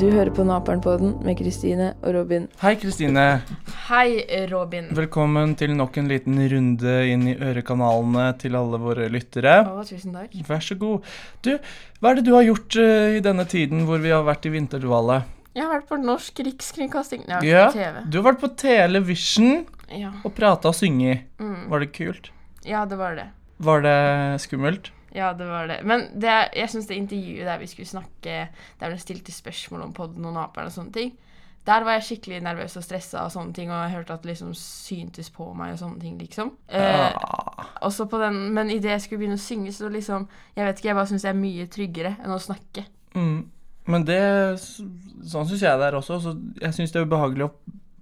Du hører på Naperen-podden med Kristine og Robin. Hei, Kristine. Hei, Robin. Velkommen til nok en liten runde inn i ørekanalene til alle våre lyttere. Å, tusen takk. Vær så god. Du, hva er det du har gjort uh, i denne tiden hvor vi har vært i vinterdvale? Jeg har vært på norsk rikskringkasting. Ja, Ja, på TV. Du har vært på Television Ja. og prata og synget. Mm. Var det kult? ja, det var det. Var det skummelt? Ja, det var det. Men det, er- jeg syns det intervjuet der vi skulle snakke Der vi stilte spørsmål om podden og Naperen og sånne ting, der var jeg skikkelig nervøs og stressa og sånne ting, og jeg hørte at det liksom syntes på meg og sånne ting, liksom. Eh, også på den, men idet jeg skulle begynne å synge, så liksom Jeg vet ikke, jeg bare syns jeg er mye tryggere enn å snakke. mm. Men det Sånn syns jeg det er også. Så jeg syns det er ubehagelig å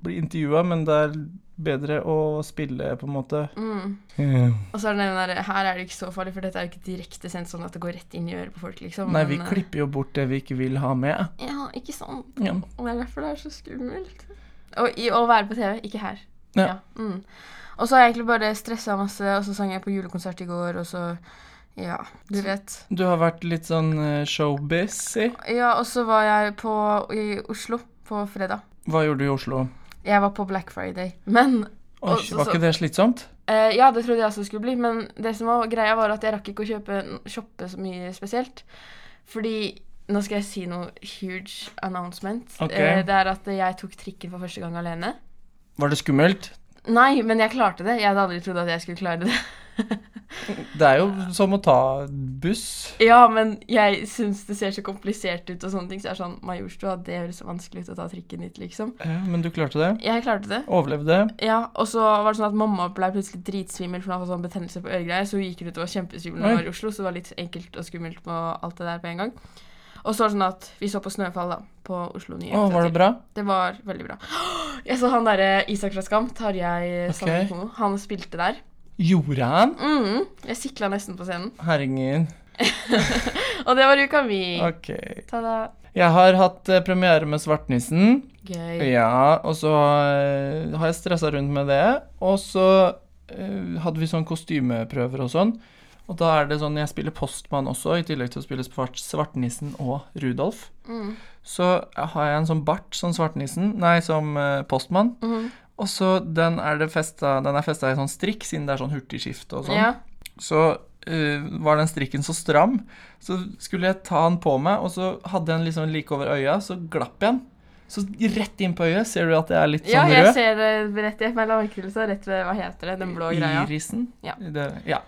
bli intervjua, men det er bedre å spille, på en måte. Mm. Yeah. Og så er det den der Her er det ikke så farlig, for dette er jo ikke direkte sendt sånn at det går rett inn i øret på folk, liksom. Nei, vi men, eh, klipper jo bort det vi ikke vil ha med. Ja, ikke sant. Ja. Og det er derfor det er så skummelt. Og i, å være på TV, ikke her. Ja. Mm. Og så har jeg egentlig bare stressa masse, og så sang jeg på julekonsert i går, og så Ja, du vet. Du har vært litt sånn showbiz? Ja, og så var jeg på i Oslo på fredag. Hva gjorde du i Oslo? Jeg var på Black Friday. Men Oi, Og så- var ikke det slitsomt? Eh, ja, det trodde jeg også skulle bli, men det som var greia var at jeg rakk ikke å kjøpe shoppe så mye spesielt. Fordi Nå skal jeg si noe huge announcement. Okay. Eh, det er at jeg tok trikken for første gang alene. Var det skummelt? Nei, men jeg klarte det. Jeg hadde aldri trodd at jeg skulle klare det. Det er jo som å ta buss. ja, men jeg syns det ser så komplisert ut og sånne ting, så jeg er sånn Majorstua, det høres så vanskelig ut å ta trikken dit, liksom. Ja, men du klarte det. Jeg klarte det. Overlevde. Ja, og så var det sånn at mamma ble plutselig dritsvimmel for hun hadde sånn betennelse på øregreier, så hun gikk ut og var kjempesvimmel når hun var i Oslo, så det var litt enkelt og skummelt med alt det der på en gang. Og så var det sånn at vi så på Snøfall da, på Oslo Nye. Å, var det bra? Det var veldig bra. Jeg så han derre Isak fra Skam, Tarjei okay. Sandvik han spilte der. Gjorde han? Mm, jeg sikla nesten på scenen. Herregud. Og det var uka mi. OK. Ta-da. Jeg har hatt eh, premiere med Svartnissen. Gøy. Ja, og så eh, har jeg stressa rundt med det. Og så eh, hadde vi sånn kostymeprøver og sånn. Og da er det sånn jeg spiller postmann også, i tillegg til å spille svart, Svartnissen og Rudolf. Mm. Så har jeg en sånn bart som Svartnissen, nei, som eh, postmann. Mm. Og så den er det festa, den er festa i sånn strikk, siden det er sånn hurtigskifte og sånn. Ja. Så uh, var den strikken så stram, så skulle jeg ta den på meg, og så hadde jeg den liksom like over øya, så glapp jeg den. Så rett inn på øyet ser du at det er litt sånn rød. ja, jeg ser det rett i lavkrølsa, rett ved Hva heter det? Den blå greia. Irisen. Ja. Det, ja.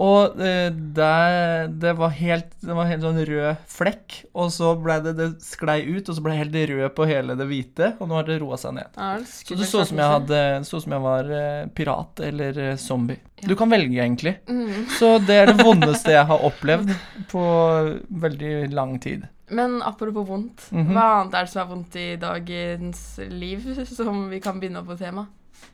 Og eh, det, det var helt Det var helt sånn rød flekk, og så ble det Det sklei ut, og så ble det helt rød på hele det hvite, og nå har det roa seg ned. Ja, Så det så som Det så ut som jeg var eh, pirat eller zombie. zombie. Du kan velge, egentlig. mm. Så det er det vondeste jeg har opplevd på veldig lang tid. Men apropos vondt, Mhm. hva annet er det som er vondt i dagens liv, som vi kan begynne på tema?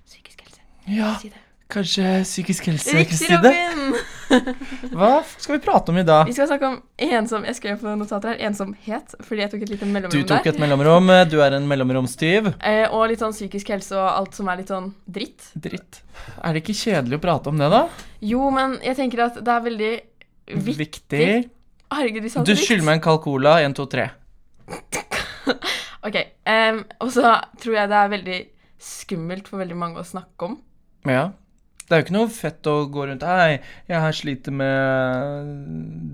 Psykisk helse. Ja, Si kanskje psykisk helse, Riktig, Kristine? Robin! Hva skal vi prate om i dag? Vi skal snakke om ensom Jeg skrev på notater her ensomhet, fordi jeg tok et lite Du tok et mellomrom. Du er en mellomromstyv. Eh, og litt sånn psykisk helse og alt som er litt sånn dritt. Dritt. Er det ikke kjedelig å prate om det, da? Jo, men jeg tenker at det er veldig viktig. Viktig. Herregud, vi sa Du dritt. skylder meg en kald cola. Én, to, tre. Ok, em, og så tror jeg det er veldig skummelt for veldig mange å snakke om. Ja. Det er jo ikke noe fett å gå rundt Hei, jeg her sliter med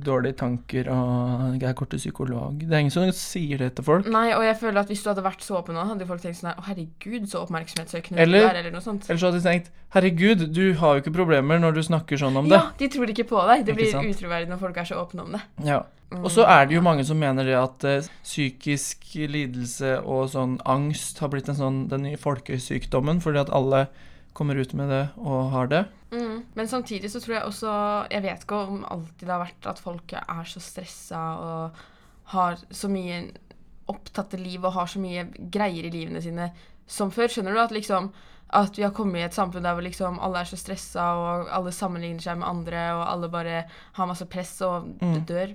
dårlige tanker, og jeg er til psykolog. Det er ingen som sier det til folk. Nei, og jeg føler at hvis du hadde vært så åpen nå, hadde folk tenkt sånn Å, herregud, så oppmerksomhetssøkende du er, eller noe sånt. Eller så hadde de tenkt Herregud, du har jo ikke problemer når du snakker sånn om det. Ja, de tror ikke på deg. Det blir utroverdig når folk er så åpne om det. Ja. Og så er det jo mange som mener det at uh, psykisk lidelse og sånn angst har blitt en sånn den nye folkesykdommen, fordi at alle kommer ut med det og har det. Mm. Men samtidig så tror jeg også Jeg vet ikke om alltid det har vært at folk er så stressa og har så mye opptatte liv og har så mye greier i livene sine som før. Skjønner du at liksom at vi har kommet i et samfunn der hvor liksom alle er så stressa, og alle sammenligner seg med andre, og alle bare har masse press og Mm. dør,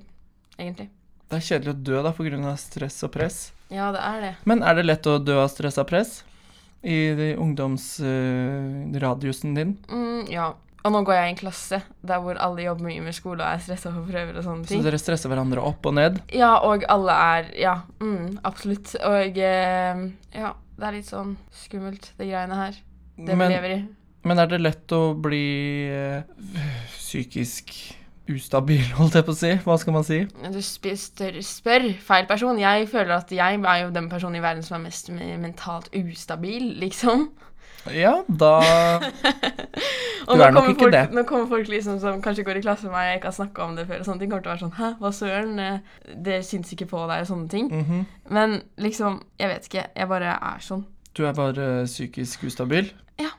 egentlig. Det er kjedelig å dø da pga. stress og press. Ja, det er det. Men er det lett å dø av stress og press? I ungdomsradiusen din? Mm, ja. Og nå går jeg i en klasse der hvor alle jobber mye med skole og er stressa for prøver og sånne ting. Så dere stresser hverandre opp og ned? Ja, og alle er Ja, mm, absolutt. Og eh, ja, det er litt sånn skummelt, det greiene her. Det vi Men, lever i. men er det lett å bli eh, psykisk ustabil, holdt jeg på å si? Hva skal man si? Du spør, spør, feil person. Jeg føler at jeg er jo den personen i verden som er mest mentalt ustabil, liksom. Ja, da Du er nok ikke folk, det. Nå kommer folk liksom som kanskje går i klasse med meg, jeg ikke har snakka om det før, og sånne ting, kommer til å være sånn Hæ, hva søren? Eh, Det syns ikke på deg, og sånne ting. Mhm. Men liksom, jeg vet ikke. Jeg bare er sånn. Du er bare psykisk ustabil? Ja.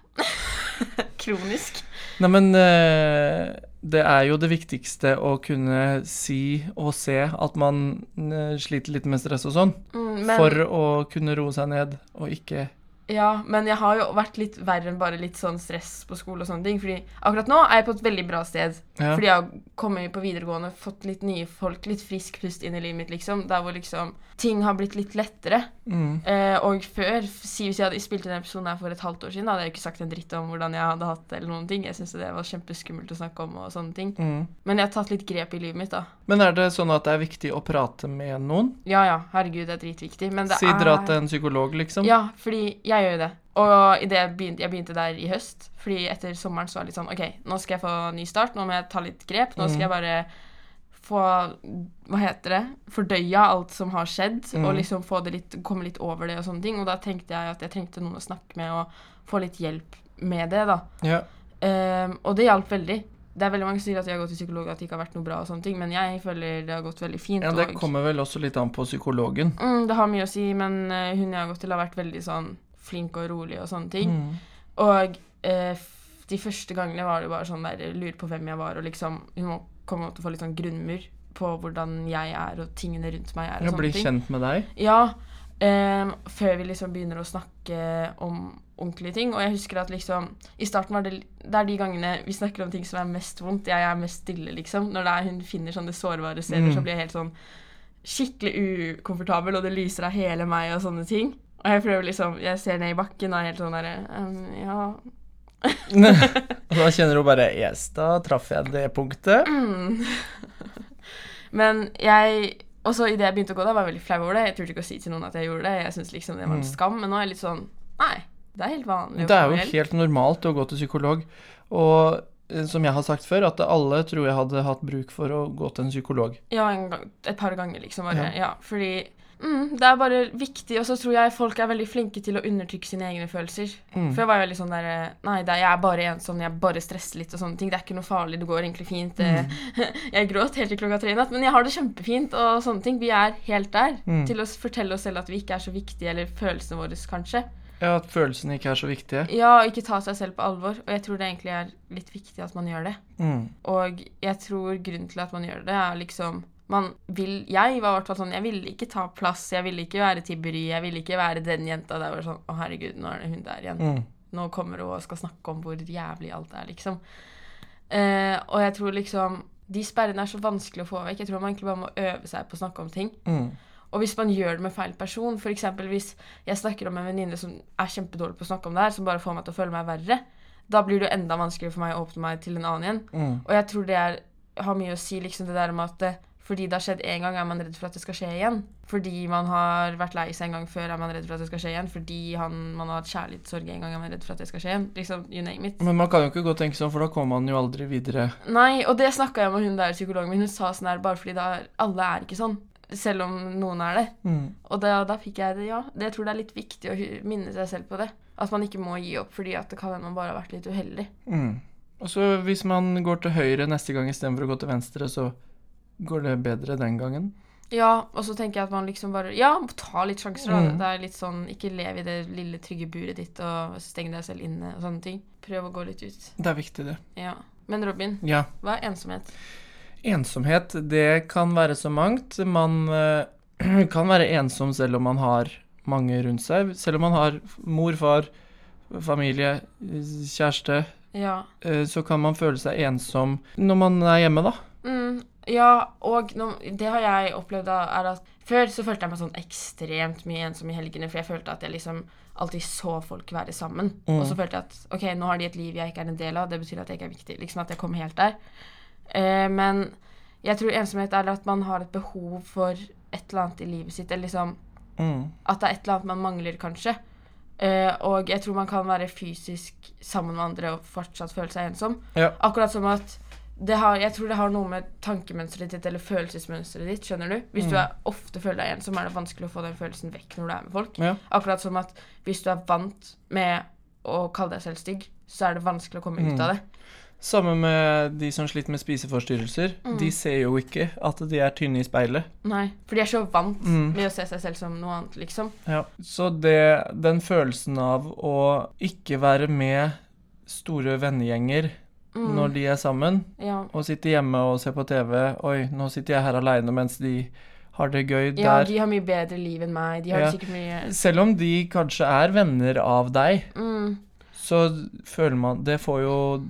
Kronisk. Nei, men eh, det er jo det viktigste å kunne si og se at man eh, sliter litt med stress og sånn, Mm, for å kunne roe seg ned og ikke Ja, men jeg har jo vært litt verre enn bare litt sånn stress på skole og sånne ting. Fordi akkurat nå er jeg på et veldig bra sted. Ja. Fordi jeg har kommet på videregående, fått litt nye folk, litt frisk pust inn i livet mitt, liksom. Der hvor liksom ting har blitt litt lettere. mm. Eh, og før, si hvis jeg hadde spilt inn en episode her for et halvt år siden, da hadde jeg ikke sagt en dritt om hvordan jeg hadde hatt det, eller noen ting. Jeg syntes det var kjempeskummelt å snakke om og sånne ting. Mm. Men jeg har tatt litt grep i livet mitt, da. Men er det sånn at det er viktig å prate med noen? Ja ja, herregud, det er dritviktig. Men det Si dra til en psykolog, liksom? Ja, fordi jeg gjør jo det. Og i det jeg, begynte, jeg begynte der i høst, fordi etter sommeren så var det litt sånn OK, nå skal jeg få ny start, nå må jeg ta litt grep. Nå skal Mm. jeg bare få Hva heter det? Fordøya alt som har skjedd, Mm. og liksom få det litt, komme litt over det og sånne ting. Og da tenkte jeg at jeg trengte noen å snakke med og få litt hjelp med det, da. Ja. Um, og det hjalp veldig. Det er veldig mange som sier at de har gått til psykolog at det ikke har vært noe bra, og sånne ting, men jeg føler det har gått veldig fint. ja, det og- kommer vel også litt an på psykologen. Mm, det har mye å si, men eh, hun jeg har gått til, har vært veldig sånn flink og rolig og sånne ting. Mm. Og eh, de første gangene var det bare sånn der Lurer på hvem jeg var, og liksom Hun må komme til å få litt sånn grunnmur på hvordan jeg er, og tingene rundt meg er. og sånne ting. bli kjent med deg. Ja. ehm, før vi liksom begynner å snakke om ordentlige ting. Og jeg husker at liksom I starten var det Det er de gangene vi snakker om ting som er mest vondt. Jeg er mest stille, liksom. Når det er, hun finner sånne sårbare steder, Mm. så blir jeg helt sånn skikkelig ukomfortabel, og det lyser av hele meg og sånne ting. Og jeg prøver liksom Jeg ser ned i bakken og er helt sånn derre um, Ja. Og da kjenner hun bare Yes, da traff jeg det punktet. Mm. Men jeg også idet jeg begynte å gå, da var jeg veldig flau over det. Jeg turte ikke å si til noen at jeg gjorde det. Jeg syntes liksom det var en Mm. skam. Men nå er jeg litt sånn Nei, det er helt vanlig. Det er jo helt normalt å gå til psykolog. Og eh, som jeg har sagt før, at alle tror jeg hadde hatt bruk for å gå til en psykolog. Ja, en gang, et par ganger, liksom. Bare. Ja. Ja. fordi mm, det er bare viktig. Og så tror jeg folk er veldig flinke til å undertrykke sine egne følelser. Mm. For jeg var jo veldig sånn der Nei, det er, jeg er bare ensom, jeg bare stresser litt og sånne ting. Det er ikke noe farlig, det går egentlig fint. Mm. jeg gråt helt til klokka tre i natt, men jeg har det kjempefint og sånne ting. Vi er helt der Mm. til å fortelle oss selv at vi ikke er så viktige, eller følelsene våre, kanskje. Ja, at følelsene ikke er så viktige. Ja, og ikke ta seg selv på alvor. Og jeg tror det egentlig er litt viktig at man gjør det. Mm. Og jeg tror grunnen til at man gjør det, er liksom man vil, Jeg var i hvert fall sånn Jeg ville ikke ta plass, jeg ville ikke være Tiberi, jeg ville ikke være den jenta der hvor sånn Å, herregud, nå er det hun der igjen. Mm. Nå kommer hun og skal snakke om hvor jævlig alt er, liksom. Eh, og jeg tror liksom De sperrene er så vanskelig å få vekk. Jeg tror man egentlig bare må øve seg på å snakke om ting. Mm. Og hvis man gjør det med feil person, f.eks. hvis jeg snakker om en venninne som er kjempedårlig på å snakke om det her, som bare får meg til å føle meg verre, da blir det jo enda vanskeligere for meg å åpne meg til en annen igjen. Mm. Og jeg tror det er, har mye å si, liksom det der med at det, fordi det har skjedd én gang, er man redd for at det skal skje igjen. Fordi man har vært lei seg en gang før, er man redd for at det skal skje igjen. Fordi han, man har hatt kjærlighetssorg en gang, er man redd for at det skal skje igjen. Liksom, you name it. Men man kan jo ikke gå og tenke sånn, for da kommer man jo aldri videre. Nei, og det snakka jeg med hun der psykologen min. Hun sa sånn her bare fordi da, alle er ikke sånn. Selv om noen er det. Mm. Og da, da fikk jeg det, ja. Det, jeg tror det er litt viktig å minne seg selv på det. At man ikke må gi opp fordi at det kan hende man bare har vært litt uheldig. Mm. Og så hvis man går til høyre neste gang istedenfor å gå til venstre, så går det bedre den gangen. Ja, og så tenker jeg at man liksom bare Ja, ta litt sjanser, da. Mm. Det er litt sånn Ikke lev i det lille, trygge buret ditt og steng deg selv inne og sånne ting. Prøv å gå litt ut. Det er viktig, det. Ja. Men Robin, Ja. hva er ensomhet? Ensomhet, det kan være så mangt. Man uh, kan være ensom selv om man har mange rundt seg. Selv om man har mor, far, familie, kjæreste, Ja. uh, så kan man føle seg ensom når man er hjemme, da. Mm, ja, og no, det har jeg opplevd er at før så følte jeg meg sånn ekstremt mye ensom i helgene, for jeg følte at jeg liksom alltid så folk være sammen. Mm. Og så følte jeg at ok, nå har de et liv jeg ikke er en del av, det betyr at jeg ikke er viktig. Liksom at jeg kommer helt der. Eh, men jeg tror ensomhet er at man har et behov for et eller annet i livet sitt, eller liksom Mm. at det er et eller annet man mangler, kanskje. Eh, og jeg tror man kan være fysisk sammen med andre og fortsatt føle seg ensom. Ja. Akkurat som at har, jeg tror det har noe med tankemønsteret ditt eller følelsesmønsteret ditt. skjønner du? Hvis du Mm. er, ofte føler deg igjen, så er det vanskelig å få den følelsen vekk når du er med folk. Ja. Akkurat som at hvis du er vant med å kalle deg selv stygg, så er det vanskelig å komme ut Mm. av det. Samme med de som sliter med spiseforstyrrelser. Mm. De ser jo ikke at de er tynne i speilet. Nei, For de er så vant Mm. med å se seg selv som noe annet, liksom. Ja. Så det, den følelsen av å ikke være med store vennegjenger Mm. når de er sammen, Ja. og sitter hjemme og ser på TV Oi, nå sitter jeg her aleine mens de har det gøy ja, der. de har mye bedre liv enn meg. De har Ja. sikkert mye Selv om de kanskje er venner av deg, mm. så føler man Det får jo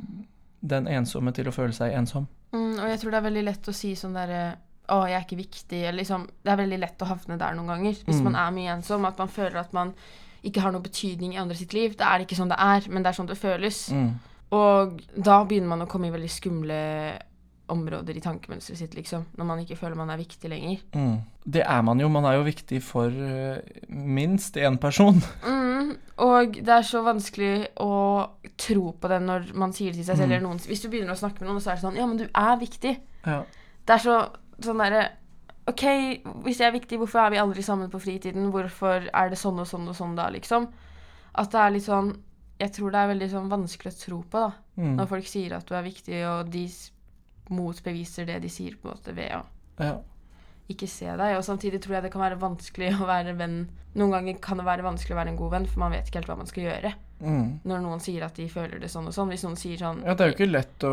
den ensomme til å føle seg ensom. Mm, og jeg tror det er veldig lett å si sånn derre Å, jeg er ikke viktig. Eller liksom Det er veldig lett å havne der noen ganger. Hvis Mm. man er mye ensom. At man føler at man ikke har noen betydning i andre sitt liv. Det er ikke sånn det er, men det er sånn det føles. Mm. Og da begynner man å komme i veldig skumle områder i tankemønsteret sitt, liksom. Når man ikke føler man er viktig lenger. Mm. Det er man jo. Man er jo viktig for eh, minst én person. Mm, og det er så vanskelig å tro på det når man sier det til seg selv. Mm. Eller noen, hvis du begynner å snakke med noen, så er det sånn Ja, men du er viktig. Ja. Det er så sånn derre OK, hvis jeg er viktig, hvorfor er vi aldri sammen på fritiden? Hvorfor er det sånn og sånn og sånn da, liksom? At det er litt sånn Jeg tror det er veldig sånn vanskelig å tro på, da. Mm. Når folk sier at du er viktig, og de motbeviser det de sier, på en måte, ved å ja. ikke se deg. Og samtidig tror jeg det kan være vanskelig å være venn Noen ganger kan det være vanskelig å være en god venn, for man vet ikke helt hva man skal gjøre. Mm. Når noen sier at de føler det sånn og sånn. Hvis noen sier sånn ja, det er jo ikke lett å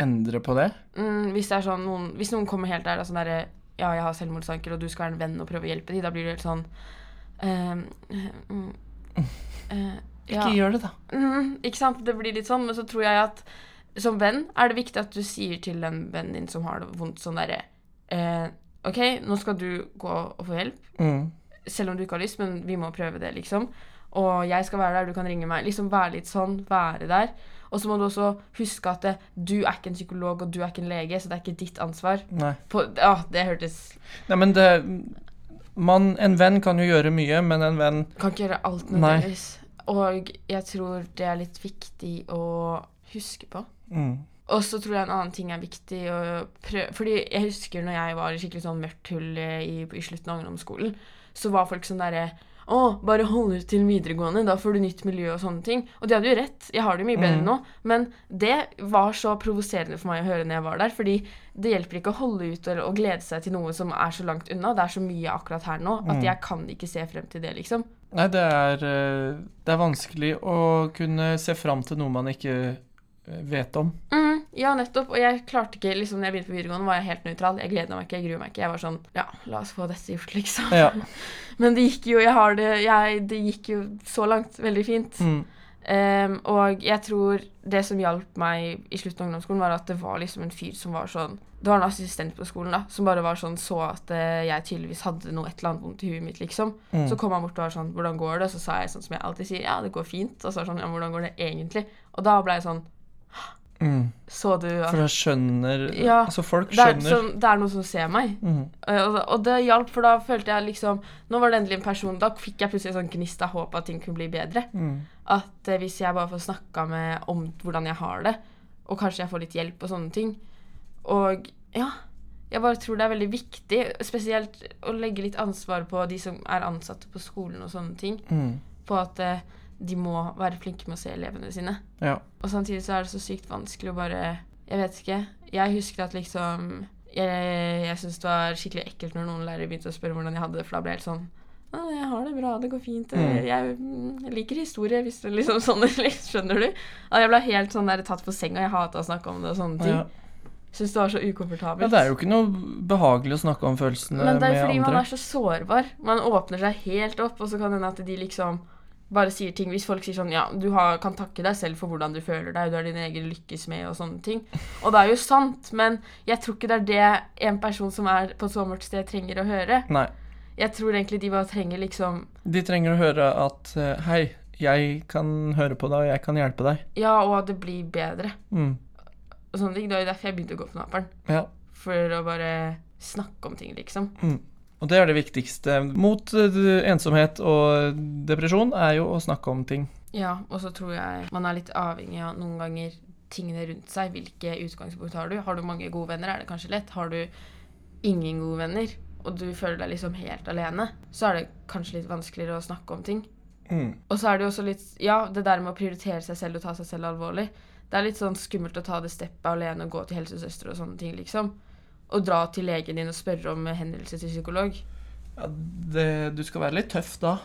endre på det. Mm, hvis det er sånn noen, Hvis noen kommer helt der og sånn derre Ja, jeg har selvmordstanker, og du skal være en venn og prøve å hjelpe dem, da blir det helt sånn ehm, mm, eh, ja. Ikke gjør det, da. Mm, ikke sant? Det blir litt sånn, men så tror jeg at som venn er det viktig at du sier til en venn din som har det vondt, sånn derre eh, OK, nå skal du gå og få hjelp, Mm. selv om du ikke har lyst, men vi må prøve det, liksom. Og jeg skal være der, du kan ringe meg. Liksom være litt sånn, være der. Og så må du også huske at det, du er ikke en psykolog, og du er ikke en lege, så det er ikke ditt ansvar. På, ja, det hørtes Nei, men det man, En venn kan jo gjøre mye, men en venn Kan ikke gjøre alt nødvendigvis. Og jeg tror det er litt viktig å huske på. mm. Og så tror jeg en annen ting er viktig å prøve Fordi jeg husker når jeg var i skikkelig sånn mørkt hull i, i slutten av ungdomsskolen, så var folk sånn derre å, bare hold ut til videregående, da får du nytt miljø og sånne ting. Og de hadde jo rett, jeg har det jo mye bedre Mm. nå. Men det var så provoserende for meg å høre når jeg var der. Fordi det hjelper ikke å holde ut og, og glede seg til noe som er så langt unna. Det er så mye akkurat her nå at Mm. jeg kan ikke se frem til det, liksom. Nei, det er, eh, det er vanskelig å kunne se fram til noe man ikke vet om. Mm, ja, nettopp. Og jeg klarte ikke liksom, når jeg begynte på videregående, var jeg helt nøytral. Jeg gleda meg ikke, jeg gruer meg ikke. Jeg var sånn Ja, la oss få dette gjort, liksom. Ja. Men det gikk jo jeg har det, jeg, det gikk jo så langt veldig fint. Mm. Um, og jeg tror det som hjalp meg i slutten av ungdomsskolen, var at det var liksom en fyr som var sånn Det var en assistent på skolen da, som bare var sånn så at eh, jeg tydeligvis hadde noe et eller annet vondt i huet mitt, liksom. Mm. Så kom han bort og var sånn 'Hvordan går det?' Og så sa jeg sånn som jeg alltid sier 'Ja, det går fint'. Og så var sånn 'Ja, hvordan går det egentlig?' Og da ble jeg sånn Mm. Så du at For jeg skjønner Ja, Altså, folk det er, skjønner. sånn, det er noen som ser meg. Mm. Eh, Og, og det hjalp, for da følte jeg liksom Nå var det endelig en person Da fikk jeg plutselig en sånn gnist av håp at ting kunne bli bedre. Mm. At eh, hvis jeg bare får snakka med om hvordan jeg har det, og kanskje jeg får litt hjelp og sånne ting Og ja. Jeg bare tror det er veldig viktig, spesielt å legge litt ansvar på de som er ansatte på skolen og sånne ting. Mm. På at eh, de må være flinke med å se elevene sine. Ja. Og samtidig så er det så sykt vanskelig å bare Jeg vet ikke. Jeg husker at liksom Jeg, jeg syns det var skikkelig ekkelt når noen lærere begynte å spørre hvordan jeg hadde det, for da ble jeg helt sånn jeg har det bra, det går fint. Mm. Jeg, mm, jeg liker historie, hvis det liksom sånn Skjønner du? Jeg ble helt sånn der tatt på senga. Jeg hata å snakke om det og sånne ting. Ja. Syns det var så ukomfortabelt. ja, det er jo ikke noe behagelig å snakke om følelsene Men det er med fordi man er så sårbar. Man åpner seg helt opp, og så kan det hende at de liksom bare sier ting Hvis folk sier sånn Ja, du har, kan takke deg selv for hvordan du føler deg, du er din egen lykkes med, og sånne ting. Og det er jo sant, men jeg tror ikke det er det en person som er på et så mørkt sted, trenger å høre. Nei. Jeg tror egentlig de bare trenger liksom De trenger å høre at eh, Hei, jeg kan høre på deg, og jeg kan hjelpe deg. Ja, og at det blir bedre. Mm. Og sånne ting. Det var jo derfor jeg begynte å gå på Naperen. Ja. For å bare snakke om ting, liksom. Og det er det viktigste mot eh, ensomhet og depresjon, er jo å snakke om ting. Ja, og så tror jeg man er litt avhengig av noen ganger tingene rundt seg. Hvilke utgangspunkt har du? Har du mange gode venner, er det kanskje lett. Har du ingen gode venner, og du føler deg liksom helt alene, så er det kanskje litt vanskeligere å snakke om ting. Mm. Og så er det jo også litt Ja, det der med å prioritere seg selv og ta seg selv alvorlig. Det er litt sånn skummelt å ta det steppet alene og gå til helsesøster og sånne ting, liksom. Og dra til legen din og spørre om henvendelse til psykolog. Ja, det, du skal være litt tøff da,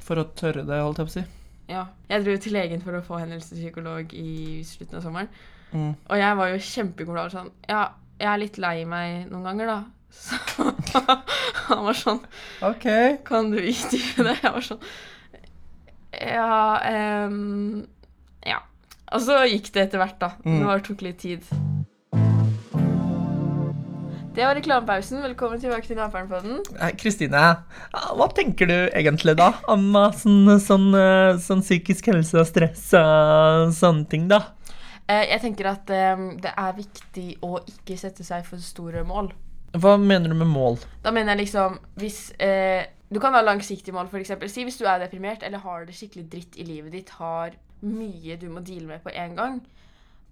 for å tørre det, holdt jeg på å si. Ja. Jeg dro til legen for å få henvendelse til psykolog i slutten av sommeren. Mm. Og jeg var jo kjempeglad sånn Ja, jeg er litt lei meg noen ganger, da. Så han var sånn OK. Kan du utdype det? Jeg var sånn Ja um, Ja. Og så gikk det etter hvert, da. Mm. Det tok litt tid. Det var reklamepausen. Velkommen tilbake til Naperen-podden. Kristine, hva tenker du egentlig da om uh, sånn, sånn, uh, sånn psykisk helse og stress og sånne ting, da? Eh, jeg tenker at det er viktig å ikke sette seg for store mål. Hva mener du med mål? Da mener jeg liksom Hvis eh, Du kan ha langsiktige mål, f.eks. Si hvis du er deprimert eller har det skikkelig dritt i livet ditt, har mye du må deale med på en gang,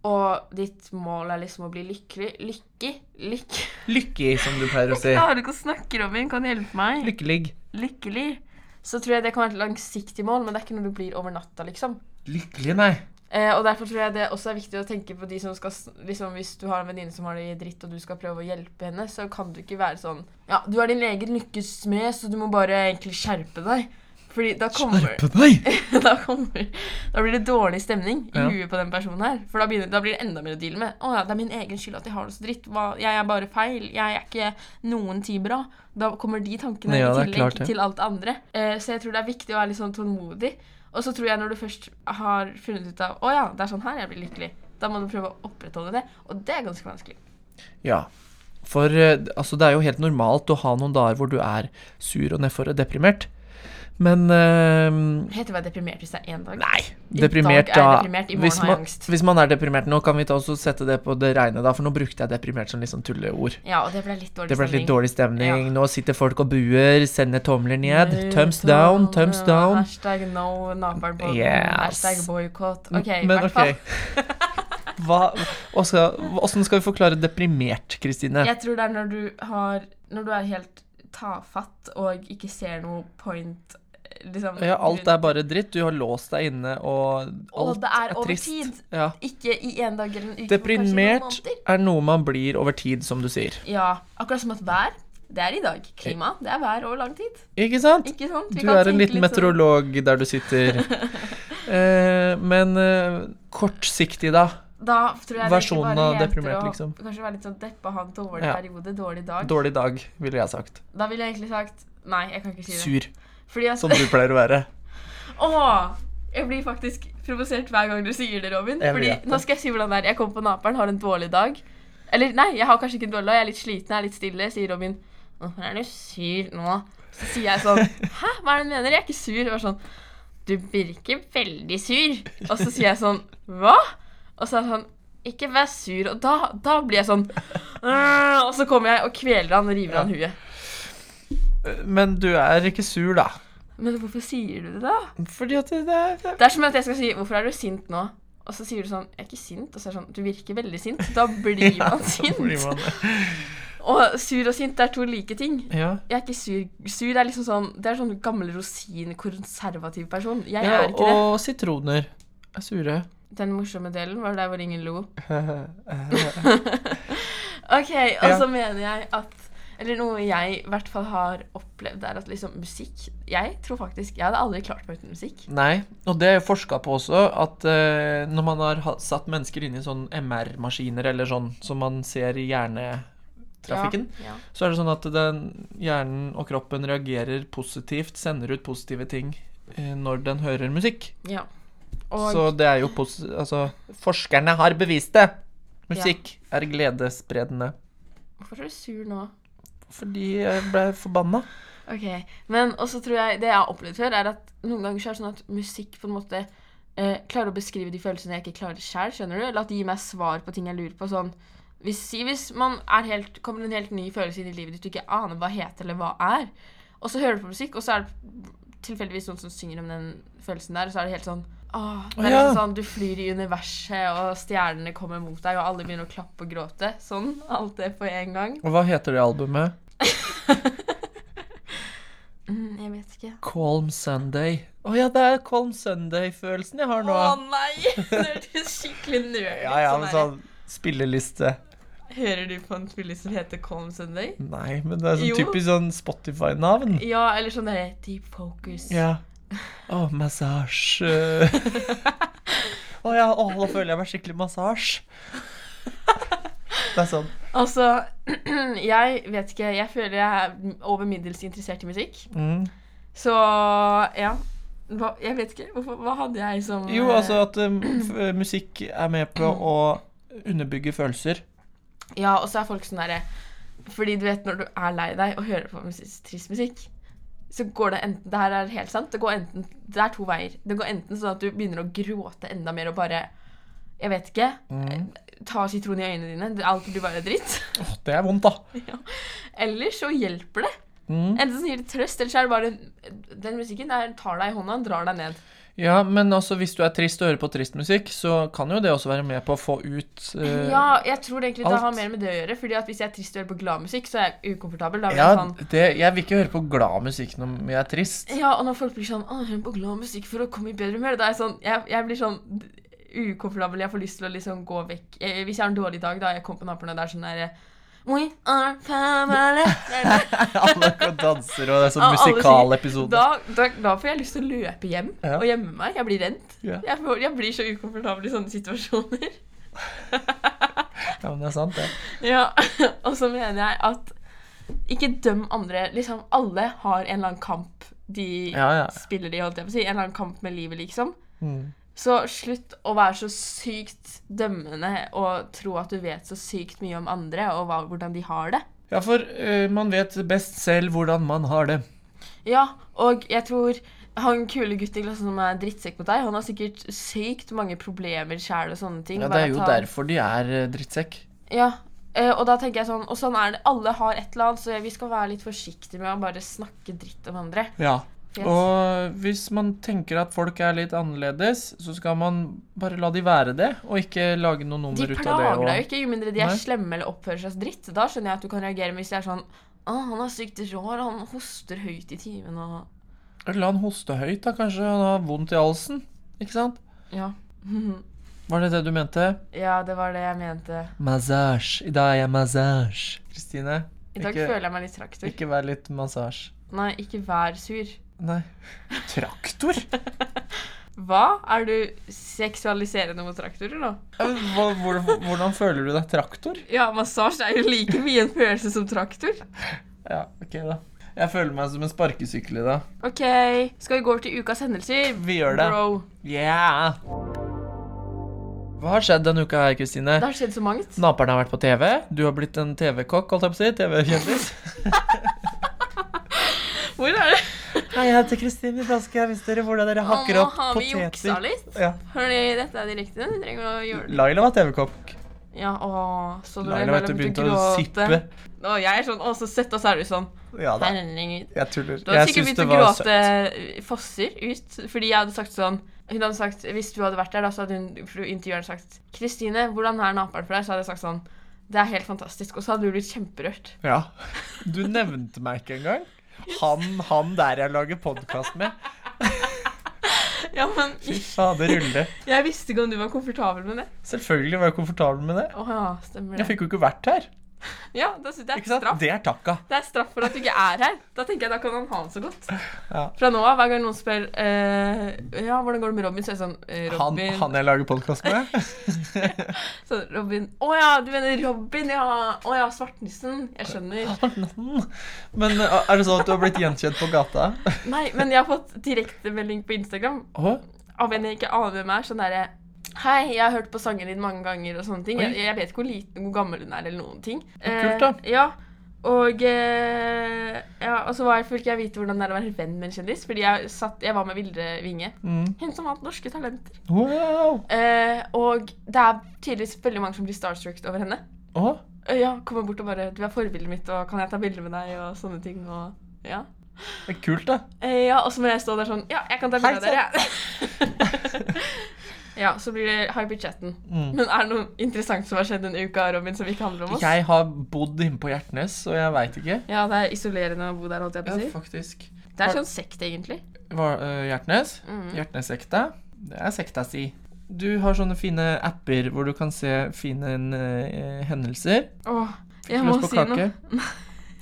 og ditt mål er liksom å bli lykkelig Lykke? Lykke Lykkelig, som du pleier å si. Jeg klarer ikke å snakke, Robin. Kan du hjelpe meg? Lykkelig. Lykkelig. Så tror jeg det kan være et langsiktig mål, men det er ikke noe du blir over natta, liksom. Lykkelig, nei. Eh, og derfor tror jeg det også er viktig å tenke på de som skal liksom Hvis du har en venninne som har det i dritt, og du skal prøve å hjelpe henne, så kan du ikke være sånn Ja, du er din egen lykkes smed, så du må bare egentlig skjerpe deg. Fordi da kommer da, kommer, da blir det dårlig stemning i Ja. huet på den personen her. For da, begynner, da blir det enda mer å deale med. Å ja, det er min egen skyld at jeg har det så dritt. Hva, jeg er bare feil. Jeg er ikke noen tid bra. Da kommer de tankene Ja, i tillegg klart tillegg til alt andre. Eh, så jeg tror det er viktig å være litt sånn tålmodig. Og så tror jeg når du først har funnet ut av Å ja, det er sånn her jeg blir lykkelig. Da må du prøve å opprettholde det. Og det er ganske vanskelig. Ja. For eh, altså, det er jo helt normalt å ha noen dager hvor du er sur og nedfor og deprimert. Men uh, Heter det å være deprimert hvis det er én dag? Nei. I Deprimert, dag er jeg deprimert, i morgen hvis har jeg man, angst. hvis man er deprimert nå, kan vi ta også sette det på det reine, da. For nå brukte jeg deprimert som litt sånn tulleord. Ja, og det ble litt dårlig Det ble litt dårlig stemning. Ja. Nå sitter folk og buer, sender tomler ned. Thumbs down, thumbs down. Hashtag no på Yes. Hashtag boikott. OK, i hvert fall. ok. Hva, Oskar, Åssen skal vi forklare deprimert, Kristine? Jeg tror det er når du har Når du er helt tafatt og ikke ser noe point liksom, Ja, alt er bare dritt. Du har låst deg inne, og alt Og det er over trist. tid. Ja. Ikke i en dag eller en uke, Deprimert er noe man blir over tid, som du sier. Ja, akkurat som at vær, det er i dag. Klima, det er vær over lang tid. Ikke sant? Ikke sant? Du er en liten meteorolog sånn- der du sitter. Eh, men eh, kortsiktig, da. Da tror jeg Versjonen det av deprimert, å liksom. Kanskje være litt sånn deppa, ha en dårlig Ja. periode, dårlig dag. Dårlig dag, ville jeg sagt. Da ville jeg egentlig sagt Nei, jeg kan ikke si det. Sur, at som du pleier å være. Åh, jeg blir faktisk provosert hver gang du sier det, Robin. Jeg Fordi det. Nå skal jeg si hvordan det er. Jeg kommer på Naperen, har en dårlig dag. Eller nei, jeg har kanskje ikke en dårlig dag, jeg er litt sliten, jeg er litt stille, sier Robin. Hvorfor er du sur nå? Så sier jeg sånn Hæ, hva er det du mener? Jeg er ikke sur. Og sånn Du virker veldig sur. Og så sier jeg sånn Hva? Og så er han sånn Ikke vær sur. Og da, da blir jeg sånn «Åh», Og så kommer jeg og kveler han og river han huet. Men du er ikke sur, da. Men hvorfor sier du det, da? Fordi at det, det, det. Det er som at jeg skal si 'Hvorfor er du sint nå?' Og så sier du sånn 'Jeg er ikke sint.' Og så er det sånn 'Du virker veldig sint.' Da blir Ja, man da sint. blir man. Og sur og sint det er to like ting. Ja. Jeg er ikke sur. Sur er liksom sånn Det er sånn gammel rosin, konservativ person. Jeg ja er ikke det. og sitroner er sure. Den morsomme delen var der hvor ingen lo. Ok, og Ja. så mener jeg at Eller noe jeg i hvert fall har opplevd, er at liksom musikk Jeg tror faktisk Jeg hadde aldri klart meg uten musikk. Nei, og det er forska på også, at uh, når man har satt mennesker inn i sånn MR-maskiner, eller sånn som man ser i hjernetrafikken, Ja, ja. så er det sånn at den, hjernen og kroppen reagerer positivt, sender ut positive ting uh, når den hører musikk. Ja. Og Så det er jo pos... Altså, forskerne har bevist det. Musikk er gledesspredende. Hvorfor er du sur nå? Fordi jeg ble forbanna. Ok, Men også tror jeg det jeg har opplevd før, er at noen ganger så er det sånn at musikk på en måte eh, klarer å beskrive de følelsene jeg ikke klarer sjøl, skjønner du? Eller at det gir meg svar på ting jeg lurer på. Sånn hvis, hvis man er helt, kommer en helt ny følelse inn i livet ditt du ikke aner hva heter eller hva er, og så hører du på musikk, og så er det tilfeldigvis noen som synger om den følelsen der, og så er det helt sånn Åh, det er liksom sånn, Du flyr i universet, og stjernene kommer mot deg, og alle begynner å klappe og gråte. Sånn. Alt det på en gang. Og hva heter det albumet? Mm, jeg vet ikke. Calm Sunday. Å ja, det er Calm Sunday-følelsen jeg har nå. Å nei! Det hørtes skikkelig nerd ut. ja, ja, men sånn spilleliste. Hører du på en spilleliste som heter Calm Sunday? Nei, men det er sånn Jo. typisk sånn Spotify-navn. Ja, eller sånn derre Deep Focus. Ja. Å, massasje. Å ja, oh, nå føler jeg meg skikkelig massasje. Det er sånn. Altså, jeg vet ikke Jeg føler jeg er over middels interessert i musikk. Mm. Så ja. Hva, jeg vet ikke. Hvorfor, hva hadde jeg som Jo, eh, altså at um, musikk er med på å underbygge følelser. Ja, og så er folk sånn derre Fordi du vet når du er lei deg og hører på musikk, trist musikk, så går det enten Det her er helt sant. Det går enten Det er to veier. Det går enten sånn at du begynner å gråte enda mer og bare Jeg vet ikke. Mm. Ta sitron i øynene dine. Alt blir bare dritt. Åh, det er vondt, da. Eller så hjelper det. Mm. Enten så gir det trøst, eller så er det bare Den musikken der tar deg i hånda drar deg ned. Ja, men altså, hvis du er trist og hører på trist musikk, så kan jo det også være med på å få ut uh, Ja, jeg tror egentlig det har mer med det å gjøre. Fordi at hvis jeg er trist og hører på glad musikk, så er jeg ukomfortabel. Ja, jeg sånn det, jeg vil ikke høre på glad musikk når jeg er trist. Ja, og når folk blir sånn 'Å, hør på glad musikk for å komme i bedre humør', da er jeg sånn Jeg, jeg blir sånn ukomfortabel. Jeg får lyst til å liksom gå vekk. Jeg, hvis jeg har en dårlig dag, da Jeg kommer på naboene, det er sånn der We are family. Alle går danser, og det er sånn Ja, musikalepisode. Da, da, da får jeg lyst til å løpe hjem Ja. og gjemme meg. Jeg blir redd. Ja. Jeg, får, jeg blir så ukomfortabel i sånne situasjoner. Ja, men det er sant, det. Ja, Og så mener jeg at ikke døm andre. Liksom, alle har en eller annen kamp de Ja, ja. spiller de, holdt jeg på å si. En eller annen kamp med livet, liksom. Mm. Så slutt å være så sykt dømmende og tro at du vet så sykt mye om andre og hva, hvordan de har det. Ja, for uh, man vet best selv hvordan man har det. Ja, og jeg tror han kule gutten i klassen som er drittsekk mot deg, han har sikkert sykt mange problemer sjæl og sånne ting. Ja, det er jo han- derfor de er eh, drittsekk. Ja, eh, og da tenker jeg sånn Og sånn er det. Alle har et eller annet, så vi skal være litt forsiktige med å bare snakke dritt om andre. Ja. Yes. Og hvis man tenker at folk er litt annerledes, så skal man bare la de være det, og ikke lage noe De nummer ut av det. De plager deg jo ikke, jo mindre de er Nei. slemme eller oppfører seg dritt. Da skjønner jeg at du kan reagere, men hvis de er sånn Å, han er sykt rar, han hoster høyt i timen og La han hoste høyt, da. Kanskje han har vondt i halsen. Ikke sant? Ja. Var det det du mente? ja, det var det jeg mente. Massasje. I dag er jeg massasje. Kristine, I dag ikke, føler jeg meg litt traktor. ikke vær litt massasje. Nei, ikke vær sur. Nei. Traktor? Hva? Er du seksualiserende mot traktorer nå? Hva, hvor, hvordan føler du deg traktor? Ja, massasje er jo like mye en følelse som traktor. Ja, ok da. Jeg føler meg som en sparkesykkel i dag. OK, skal vi gå over til ukas hendelser? Vi gjør det. Bro. Yeah! Hva har skjedd denne uka her, Kristine? Det har skjedd så mangt. Naperne har vært på TV. Du har blitt en TV-kokk, holdt jeg på å si. TV-kjendis. Hvor er det? Hei, jeg heter Kristine. Da skal jeg vise dere hvordan dere hakker opp poteter. Nå har vi juksa litt. Ja. Fordi dette er direkte. Du trenger å gjøre det. Laila var TV-kokk. Ja, å, så du Laila vet du begynte å sippe. Å, jeg er sånn Å, så søtt, og så er du sånn Ja da. Herregud. Jeg tuller. Du hadde sikkert begynt å gråte søtt. fosser ut, fordi jeg hadde sagt sånn Hun hadde sagt, Hvis du hadde vært der, da, så hadde hun intervjueren sagt 'Kristine, hvordan er naperen for deg?' Så hadde jeg sagt sånn 'Det er helt fantastisk.' Og så hadde du blitt kjemperørt. Ja. Du nevnte meg ikke engang. Han, han der jeg lager podkast med. Ja, men Fy fader rulle. jeg visste ikke om du var komfortabel med det. Selvfølgelig var jeg komfortabel med det. Oh, ja, stemmer Jeg fikk jo ikke vært her. Ja, det, det er straff. Det er takka. Det er straff for at du ikke er her. Da tenker jeg da kan han ha den så godt. Ja. Fra nå av, hver gang noen spør eh, Ja, hvordan går det med Robin, så er det sånn eh, Han, Robin han jeg lager podkast med? Så Robin Å ja, du mener Robin, ja. Å ja, Svartnissen. Jeg skjønner. Men uh, er det sånn at du har blitt gjenkjent på gata? Nei, men jeg har fått direktemelding på Instagram oh? av en jeg ikke aner hvem er. Sånn derre Hei, jeg har hørt på sangen din mange ganger og sånne ting. Jeg, jeg vet ikke hvor, liten, hvor gammel hun er eller noen ting. kult, da. Eh, ja. Og, eh, ja, og så var jeg, fikk jeg vite hvordan det er å være venn med en kjendis. Fordi jeg, satt, jeg var med Vilde Vinge. Mm. Hun som vant Norske Talenter. Wow! Eh, og det er tydeligvis veldig mange som blir starstruck over henne. Eh, ja, kommer bort og bare 'Du er forbildet mitt, og kan jeg ta bilde med deg?' og sånne ting. Og, ja. Det er kult, da. Eh, ja, og så må jeg stå der sånn Ja, jeg kan ta bilde av dere. ja, så blir det high i. Mm. Men er det noe interessant som har skjedd denne uka, Robin, som ikke handler om oss? Jeg har bodd inne på Hjertnes, og jeg veit ikke. Ja, det er isolerende å bo der, holdt jeg på å si. faktisk. Det er sånn sekt, egentlig. Var, uh, Hjertnes? Mm. Hjertnessekta? Det er sekta si. Du har sånne fine apper hvor du kan se fine uh, hendelser. Åh, jeg må si kake? noe.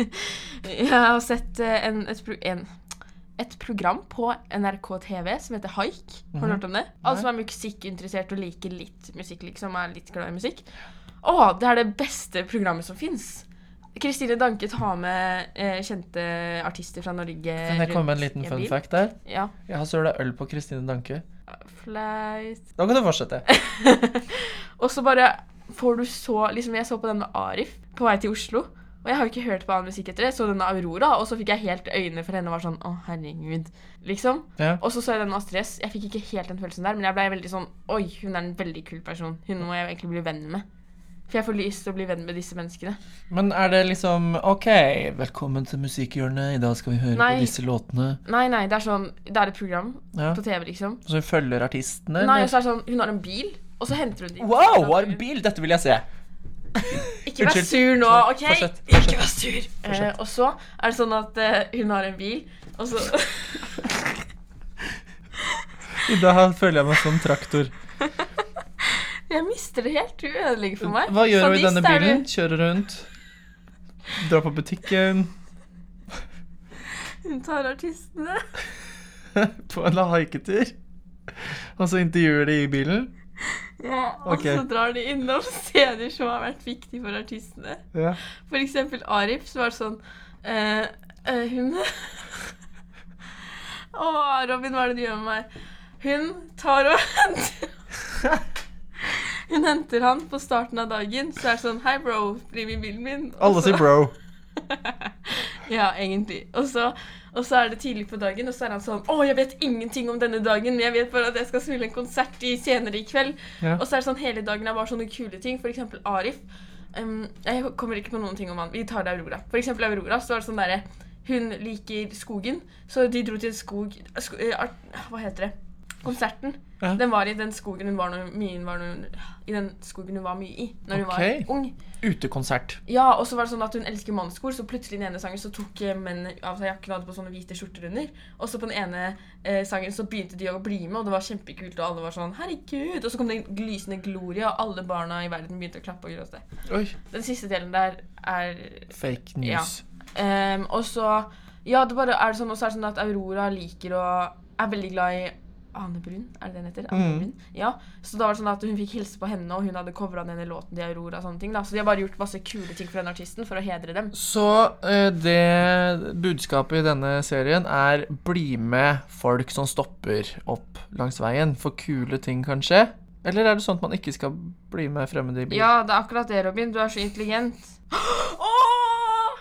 jeg har sett en, et, en, et program på NRK TV som heter Haik. Har du Mhm. hørt om det? Alle som er musikkinteressert og liker litt musikk, liksom, er litt glad i musikk. Åh, det er det beste programmet som fins. Kristine Danke tar med eh, kjente artister fra Norge Kan jeg komme med en liten fun fact der? Ja. Jeg har søla øl på Kristine Danke. Flaut. Da kan du fortsette. Og så bare får du så Liksom, jeg så på den med Arif på vei til Oslo. Og jeg har jo ikke hørt på annen musikk etter det. Så denne Aurora, og så fikk jeg helt øynene for henne og var sånn Å, herregud. Liksom. Ja. Og så så jeg den Astrid S. Jeg fikk ikke helt den følelsen der, men jeg ble veldig sånn Oi, hun er en veldig kul person. Hun må jeg egentlig bli venn med. For jeg får lyst til å bli venn med disse menneskene. Men er det liksom OK, velkommen til Musikkhjørnet. I dag skal vi høre Nei. på disse låtene. Nei, nei, det er sånn Det er et program Ja. på TV, liksom. Så hun følger artistene? Nei, og så er det sånn Hun har en bil, og så henter hun dem. Wow, har en bil! Dette vil jeg se. Ikke vær sur nå, OK? Fortsett, Ikke vær sur. Eh, Fortsett. og så er det sånn at eh, hun har en bil, og så I dag føler jeg meg som traktor. Jeg mister det helt. Du ødelegger for meg. Hva gjør du i Sadist denne er du. bilen? Kjører rundt? Drar på butikken? Hun tar artistene. På en haiketur? Og så intervjuer de i bilen? Ja, og Ok. så drar de innom steder som har vært viktige for artistene. Ja. For eksempel Arif, så var det sånn eh, eh, Hun Å, Robin, hva er det du gjør med meg? Hun tar og henter Hun henter han på starten av dagen. Så er det sånn Hei, bro, bli med i bilen min. Alle sier bro. Ja, egentlig. Og så, og så er det tidlig på dagen, og så er han sånn Å, jeg vet ingenting om denne dagen, men jeg vet bare at jeg skal spille en konsert i senere i kveld. Ja. Og så er det sånn hele dagen er bare sånne kule ting. For eksempel Arif. Um, jeg kommer ikke på noen ting om han. Vi tar det Aurora. For eksempel Aurora, så var det sånn derre Hun liker skogen, så de dro til en skog sko, uh, Hva heter det? Konserten. Ja. Den var i den skogen hun var når mye var når, I den skogen hun var mye i når hun okay. var ung. Utekonsert. Ja, og så var det sånn at hun elsker mannskor, så plutselig i den ene sangen så tok menn mennene av seg jakken og hadde på sånne hvite skjorter under. Og så på den ene eh, sangen så begynte de å bli med, og det var kjempekult, og alle var sånn 'herregud'. Og så kom det en lysende gloria, og alle barna i verden begynte å klappe og gråte. Oi. Den siste delen der er Fake news. Ehm, Og så Ja, det bare er det sånn, og så er det sånn at Aurora liker og er veldig glad i Ane Brun, er det hun heter? Ane Mm. Brun? Ja, Så da var det sånn at hun fikk hilse på henne, og hun hadde covra denne låten til Aurora. og sånne ting da Så de har bare gjort masse kule ting for den artisten for å hedre dem. Så eh, det budskapet i denne serien er bli med folk som stopper opp langs veien for kule ting, kanskje? Eller er det sånn at man ikke skal bli med fremmede i bil? Ja, det er akkurat det, Robin. Du er så intelligent. Oh!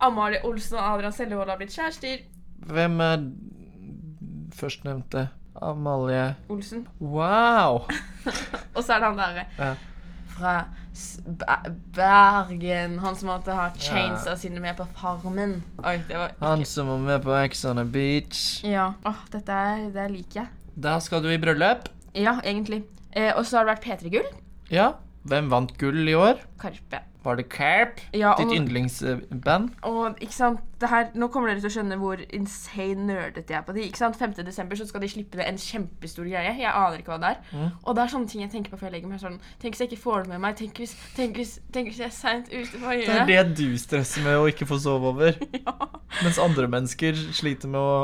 Amalie Olsen og Adrian Sellevold har blitt kjærester. Hvem er førstnevnte? Amalie Olsen. Wow! Og så er det han derre Ja. fra Bergen. Han som måtte ha chainsa sine med på Farmen. Oi, det var Han som var med på Ex on the Beach. Ja. Åh, dette er, det liker jeg. Da skal du i bryllup. Ja, egentlig. Eh, og så har det vært P3 Gull. Ja. Hvem vant gull i år? Karpe. Var det Carp? Ja, Ditt yndlingsband? og ikke sant, det her, Nå kommer dere til å skjønne hvor insane nerdete jeg er på de. Ikke sant? 5. desember så skal de slippe det en kjempestor greie. Jeg aner ikke hva det er. Mm. Og det er sånne ting jeg tenker på før jeg legger meg. sånn, Tenk hvis jeg ikke får det med meg. Tenk hvis, tenk hvis, tenk hvis jeg er seint ute. Hva Det gjør er det du stresser med å ikke få sove over. Mens andre mennesker sliter med å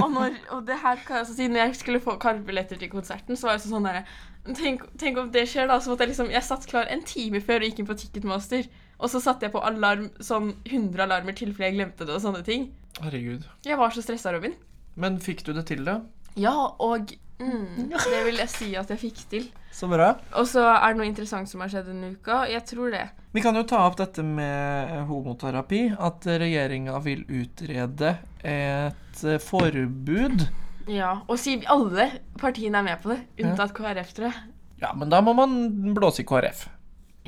Og, når, og det her kan jeg også si, når jeg skulle få Karpe-billetter til konserten, så var jeg sånn derre tenk, tenk om det skjer, da. Så måtte jeg liksom Jeg satt klar en time før og gikk inn på Ticketmaster. Og så satte jeg på alarm, sånn 100 alarmer til fordi jeg glemte det og sånne ting. Herregud. Jeg var så stressa, Robin. Men fikk du det til, da? Ja, og mm, det vil jeg si at jeg fikk til. Så bra. Og så er det noe interessant som har skjedd denne uka. Jeg tror det. Vi kan jo ta opp dette med homoterapi. At regjeringa vil utrede et forbud. Ja, Og Siv, alle partiene er med på det, unntatt KrF, tror jeg. Ja, men da må man blåse i KrF.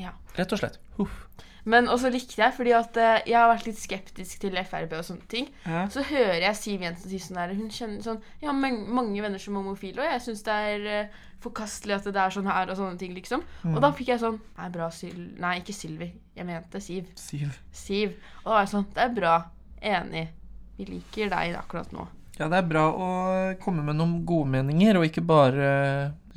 Ja. Rett og slett. Huff. Men også likte jeg, fordi at eh, jeg har vært litt skeptisk til Frp og sånne ting. Ja. Så hører jeg Siv Jensen si sånn der Hun kjenner sånn Jeg har mange venner som er homofile, og jeg syns det er eh, forkastelig at det er sånn her og sånne ting, liksom. Og da fikk jeg sånn Nei, bra, Syl... Nei, ikke Sylvi. Jeg mente Siv. Siv. Siv. Og da var jeg sånn Det er bra. Enig. Vi liker deg akkurat nå. Ja, det er bra å komme med noen gode meninger, og ikke bare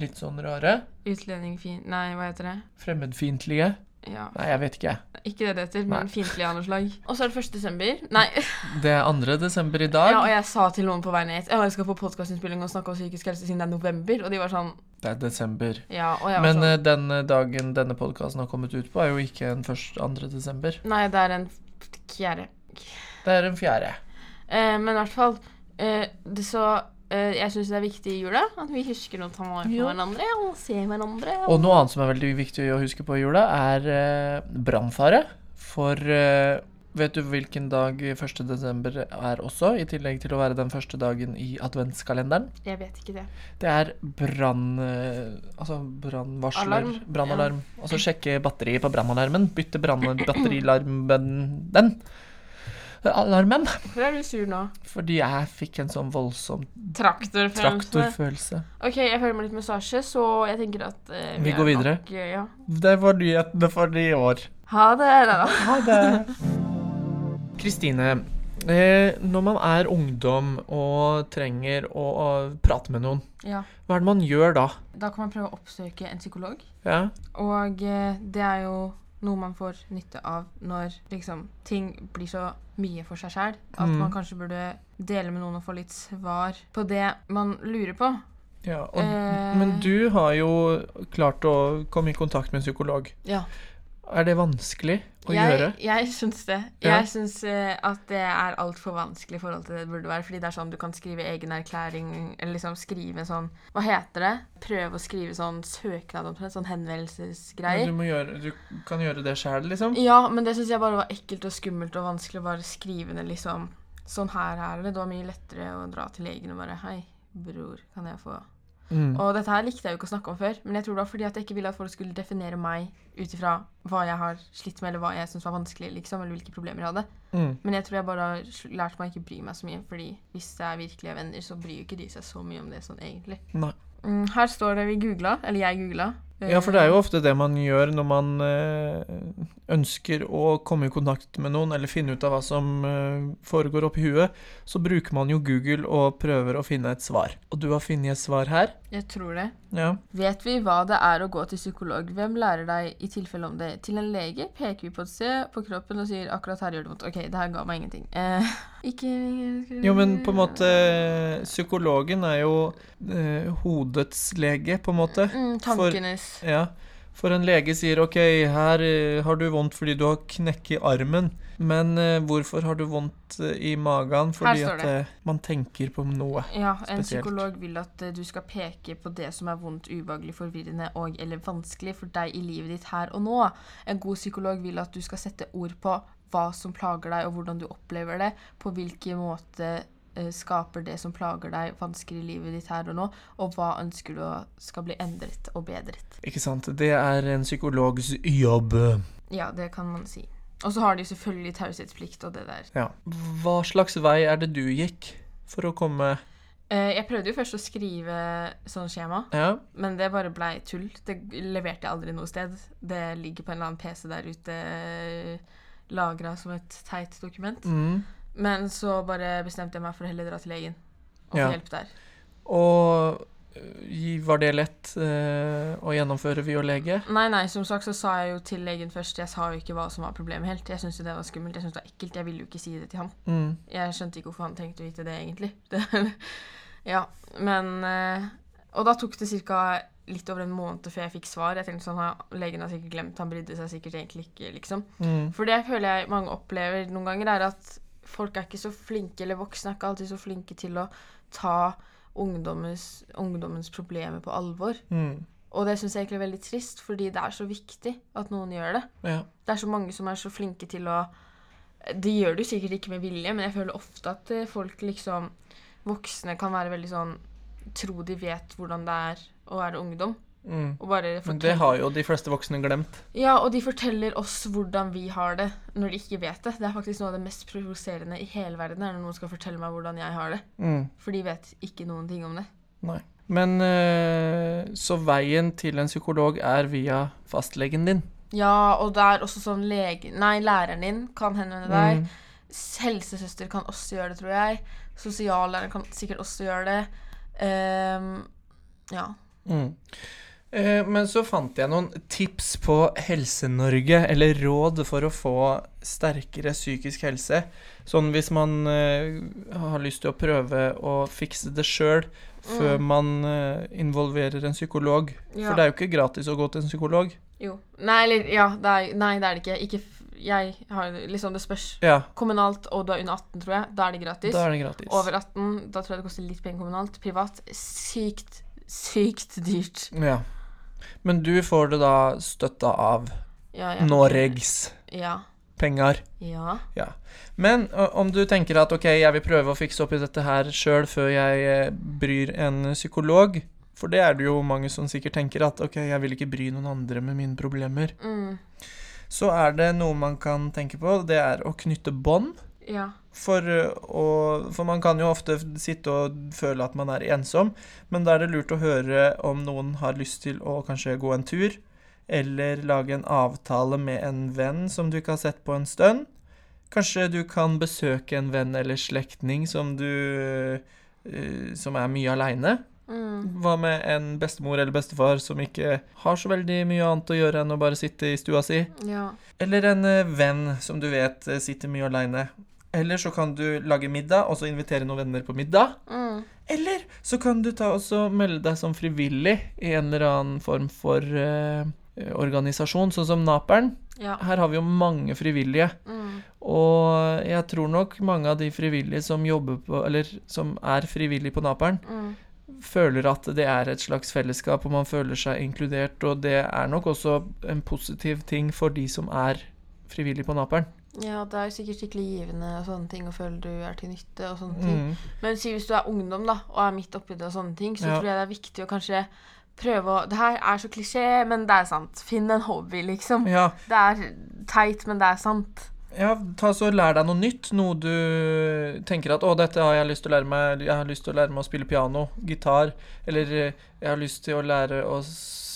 litt sånn rare. Utlendingfin... Nei, hva heter det? Fremmedfiendtlige. Ja. Nei, jeg vet ikke. Ikke det det heter, men fiendtlig av noe slag. Og så er det 1. desember. Nei. Det er 2. desember i dag. Ja, og jeg sa til noen på vei ned Ja, jeg skal på podkastinnspilling og snakke om psykisk helse siden det er november. Og de var sånn Det er desember. Ja, og jeg Men sånn eh, den dagen denne podkasten har kommet ut på, er jo ikke en 1. 2. desember. Nei, det er en fjerde. Det er en fjerde. Eh, men i hvert fall eh, det så eh, Jeg syns det er viktig i jula at vi husker å ta vare på hverandre og se hverandre. Og noe annet som er veldig viktig å huske på i jula, er eh, brannfare. For eh, vet du hvilken dag 1. desember er også, i tillegg til å være den første dagen i adventskalenderen? Jeg vet ikke det. Det er brann... eh, altså brannvarsler. Alarm, Brannalarm. Altså sjekke batteriet på brannalarmen. Bytte brannbatterilarmen den. Alarmen. Hvorfor er du sur nå? Fordi jeg fikk en sånn voldsom Traktorfølelse. traktorfølelse. OK, jeg føler meg litt massasje, så jeg tenker at uh, Vi er går videre. Nok, eh, ja. Det var nyhetene for i år. Ha det. Da. Ha det. Kristine, eh, når man er ungdom og trenger å, å prate med noen, Ja. hva er det man gjør da? Da kan man prøve å oppsøke en psykolog. Ja? Og eh, det er jo noe man får nytte av når liksom ting blir så mye for seg sjæl. At Mm. man kanskje burde dele med noen og få litt svar på det man lurer på. ja og, Eh. Men du har jo klart å komme i kontakt med en psykolog. Ja. Er det vanskelig å jeg, gjøre? Jeg syns det. Ja. Jeg syns eh, at det er altfor vanskelig i forhold til det det burde være. Fordi det er sånn du kan skrive egen erklæring, eller liksom skrive sånn Hva heter det? Prøve å skrive sånn søknad omtrent. Sånn henvendelsesgreier. du, gjøre, du kan gjøre det sjæl, liksom? Ja, men det syns jeg bare var ekkelt og skummelt og vanskelig å bare skrive ned liksom Sånn her er det. Det var mye lettere å dra til legen og bare Hei, bror, kan jeg få Mm. Og dette her likte jeg jo ikke å snakke om før, men jeg tror det var fordi at jeg ikke ville at folk skulle definere meg ut ifra hva jeg har slitt med, eller hva jeg syns var vanskelig, liksom, eller hvilke problemer jeg hadde. Mm. Men jeg tror jeg bare har lært meg å ikke bry meg så mye, fordi hvis det er virkelige venner, så bryr jo ikke de seg så mye om det sånn egentlig. Nei. Mm, her står det vi googla, eller jeg googla. Ja, for det er jo ofte det man gjør når man eh, ønsker å komme i kontakt med noen, eller finne ut av hva som eh, foregår oppi huet, så bruker man jo Google og prøver å finne et svar. Og du har funnet et svar her? Jeg tror det. Ja. Vet vi hva det er å gå til psykolog? Hvem lærer deg i tilfelle om det? Til en lege peker vi på et sted på kroppen og sier 'akkurat her gjør det vondt'. Ok, det her ga meg ingenting. Eh, ikke Jo, men på en måte Psykologen er jo eh, hodets lege, på en måte. mm, For- Tankenes Ja. For en lege sier OK, her eh, har du vondt fordi du har knekk i armen. Men eh, hvorfor har du vondt eh, i magen? Fordi at man tenker på noe. Ja, en psykolog vil at du skal peke på det som er vondt, ubehagelig, forvirrende og eller vanskelig for deg i livet ditt her og nå. En god psykolog vil at du skal sette ord på hva som plager deg, og hvordan du opplever det. På hvilken måte skaper det som plager deg, vansker i livet ditt her og nå, og hva ønsker du skal bli endret og bedret. Ikke sant? Det er en psykologs jobb. Ja, det kan man si. Og så har de selvfølgelig taushetsplikt og det der. Ja. Hva slags vei er det du gikk for å komme Eh, jeg prøvde jo først å skrive sånn skjema. Ja. Men det bare blei tull. Det leverte jeg aldri noe sted. Det ligger på en eller annen PC der ute, lagra som et teit dokument. Mm. Men så bare bestemte jeg meg for å heller dra til legen og få Ja. hjelp der. Og øh, var det lett uh, å gjennomføre via lege? Nei, nei, som sagt så sa jeg jo til legen først Jeg sa jo ikke hva som var problemet helt. Jeg syntes jo det var skummelt. Jeg syntes det var ekkelt. Jeg ville jo ikke si det til han. Mm. Jeg skjønte ikke hvorfor han trengte å vite det, egentlig. Det, ja, men uh, Og da tok det ca. litt over en måned før jeg fikk svar. Jeg tenkte sånn, at Legen har sikkert glemt, han brydde seg sikkert egentlig ikke, liksom. Mm. For det føler jeg mange opplever noen ganger, er at folk er ikke så flinke, eller voksne er ikke alltid så flinke til å ta ungdommens, ungdommens problemer på alvor. Mm. Og det syns jeg egentlig er veldig trist, fordi det er så viktig at noen gjør det. Ja. Det er så mange som er så flinke til å De gjør det jo sikkert ikke med vilje, men jeg føler ofte at eh, folk liksom Voksne kan være veldig sånn Tro de vet hvordan det er å være ungdom. Mm. Men det har jo de fleste voksne glemt. Ja, og de forteller oss hvordan vi har det, når de ikke vet det. Det er faktisk noe av det mest provoserende i hele verden, er når noen skal fortelle meg hvordan jeg har det. Mm. For de vet ikke noen ting om det. Nei. Men øh, så veien til en psykolog er via fastlegen din? Ja, og det er også sånn lege... Nei, læreren din kan henvende deg. Mm. Helsesøster kan også gjøre det, tror jeg. Sosiallæreren kan sikkert også gjøre det. Um, ja. Mm. Eh, men så fant jeg noen tips på Helse-Norge, eller råd for å få sterkere psykisk helse. Sånn hvis man eh, har lyst til å prøve å fikse det sjøl før Mm. man eh, involverer en psykolog. Ja. For det er jo ikke gratis å gå til en psykolog. Jo. Nei, eller Ja, det er, nei, det er det ikke. ikke jeg har liksom Det spørs. Ja, Kommunalt, og du er under 18, tror jeg. Da er det gratis. da er det gratis. Over 18, da tror jeg det koster litt penger kommunalt. Privat, sykt, sykt dyrt. Ja. Men du får det da støtta av Ja, jeg- Noregs Ja. penger. Ja. Men om du tenker at ok, jeg vil prøve å fikse opp i dette her sjøl før jeg bryr en psykolog, for det er det jo mange som sikkert tenker at ok, jeg vil ikke bry noen andre med mine problemer, Mm. så er det noe man kan tenke på, det er å knytte bånd. Ja. For, å, for man kan jo ofte sitte og føle at man er ensom, men da er det lurt å høre om noen har lyst til å kanskje gå en tur, eller lage en avtale med en venn som du ikke har sett på en stund. Kanskje du kan besøke en venn eller slektning som du eh, Som er mye aleine. Mm. Hva med en bestemor eller bestefar som ikke har så veldig mye annet å gjøre enn å bare sitte i stua si? Ja. Eller en eh, venn som du vet eh, sitter mye aleine. Eller så kan du lage middag og så invitere noen venner på middag. Mm. Eller så kan du ta og melde deg som frivillig i en eller annen form for uh, organisasjon, sånn som Naperen. Ja. Her har vi jo mange frivillige. Mm. Og jeg tror nok mange av de frivillige som jobber på Eller som er frivillige på Naperen, Mm. føler at det er et slags fellesskap, og man føler seg inkludert. Og det er nok også en positiv ting for de som er frivillige på Naperen. Ja, det er jo sikkert skikkelig givende og sånne ting å føle du er til nytte og sånne ting. Mm. Men si hvis du er ungdom da, og er midt oppi det og sånne ting, så Ja. tror jeg det er viktig å kanskje prøve å Det her er så klisjé, men det er sant. Finn en hobby, liksom. Ja, Det er teit, men det er sant. Ja, ta så Lær deg noe nytt. Noe du tenker at 'Å, dette har jeg lyst til å lære meg. Jeg har lyst til å lære meg å spille piano, gitar.' Eller eh, 'Jeg har lyst til å lære å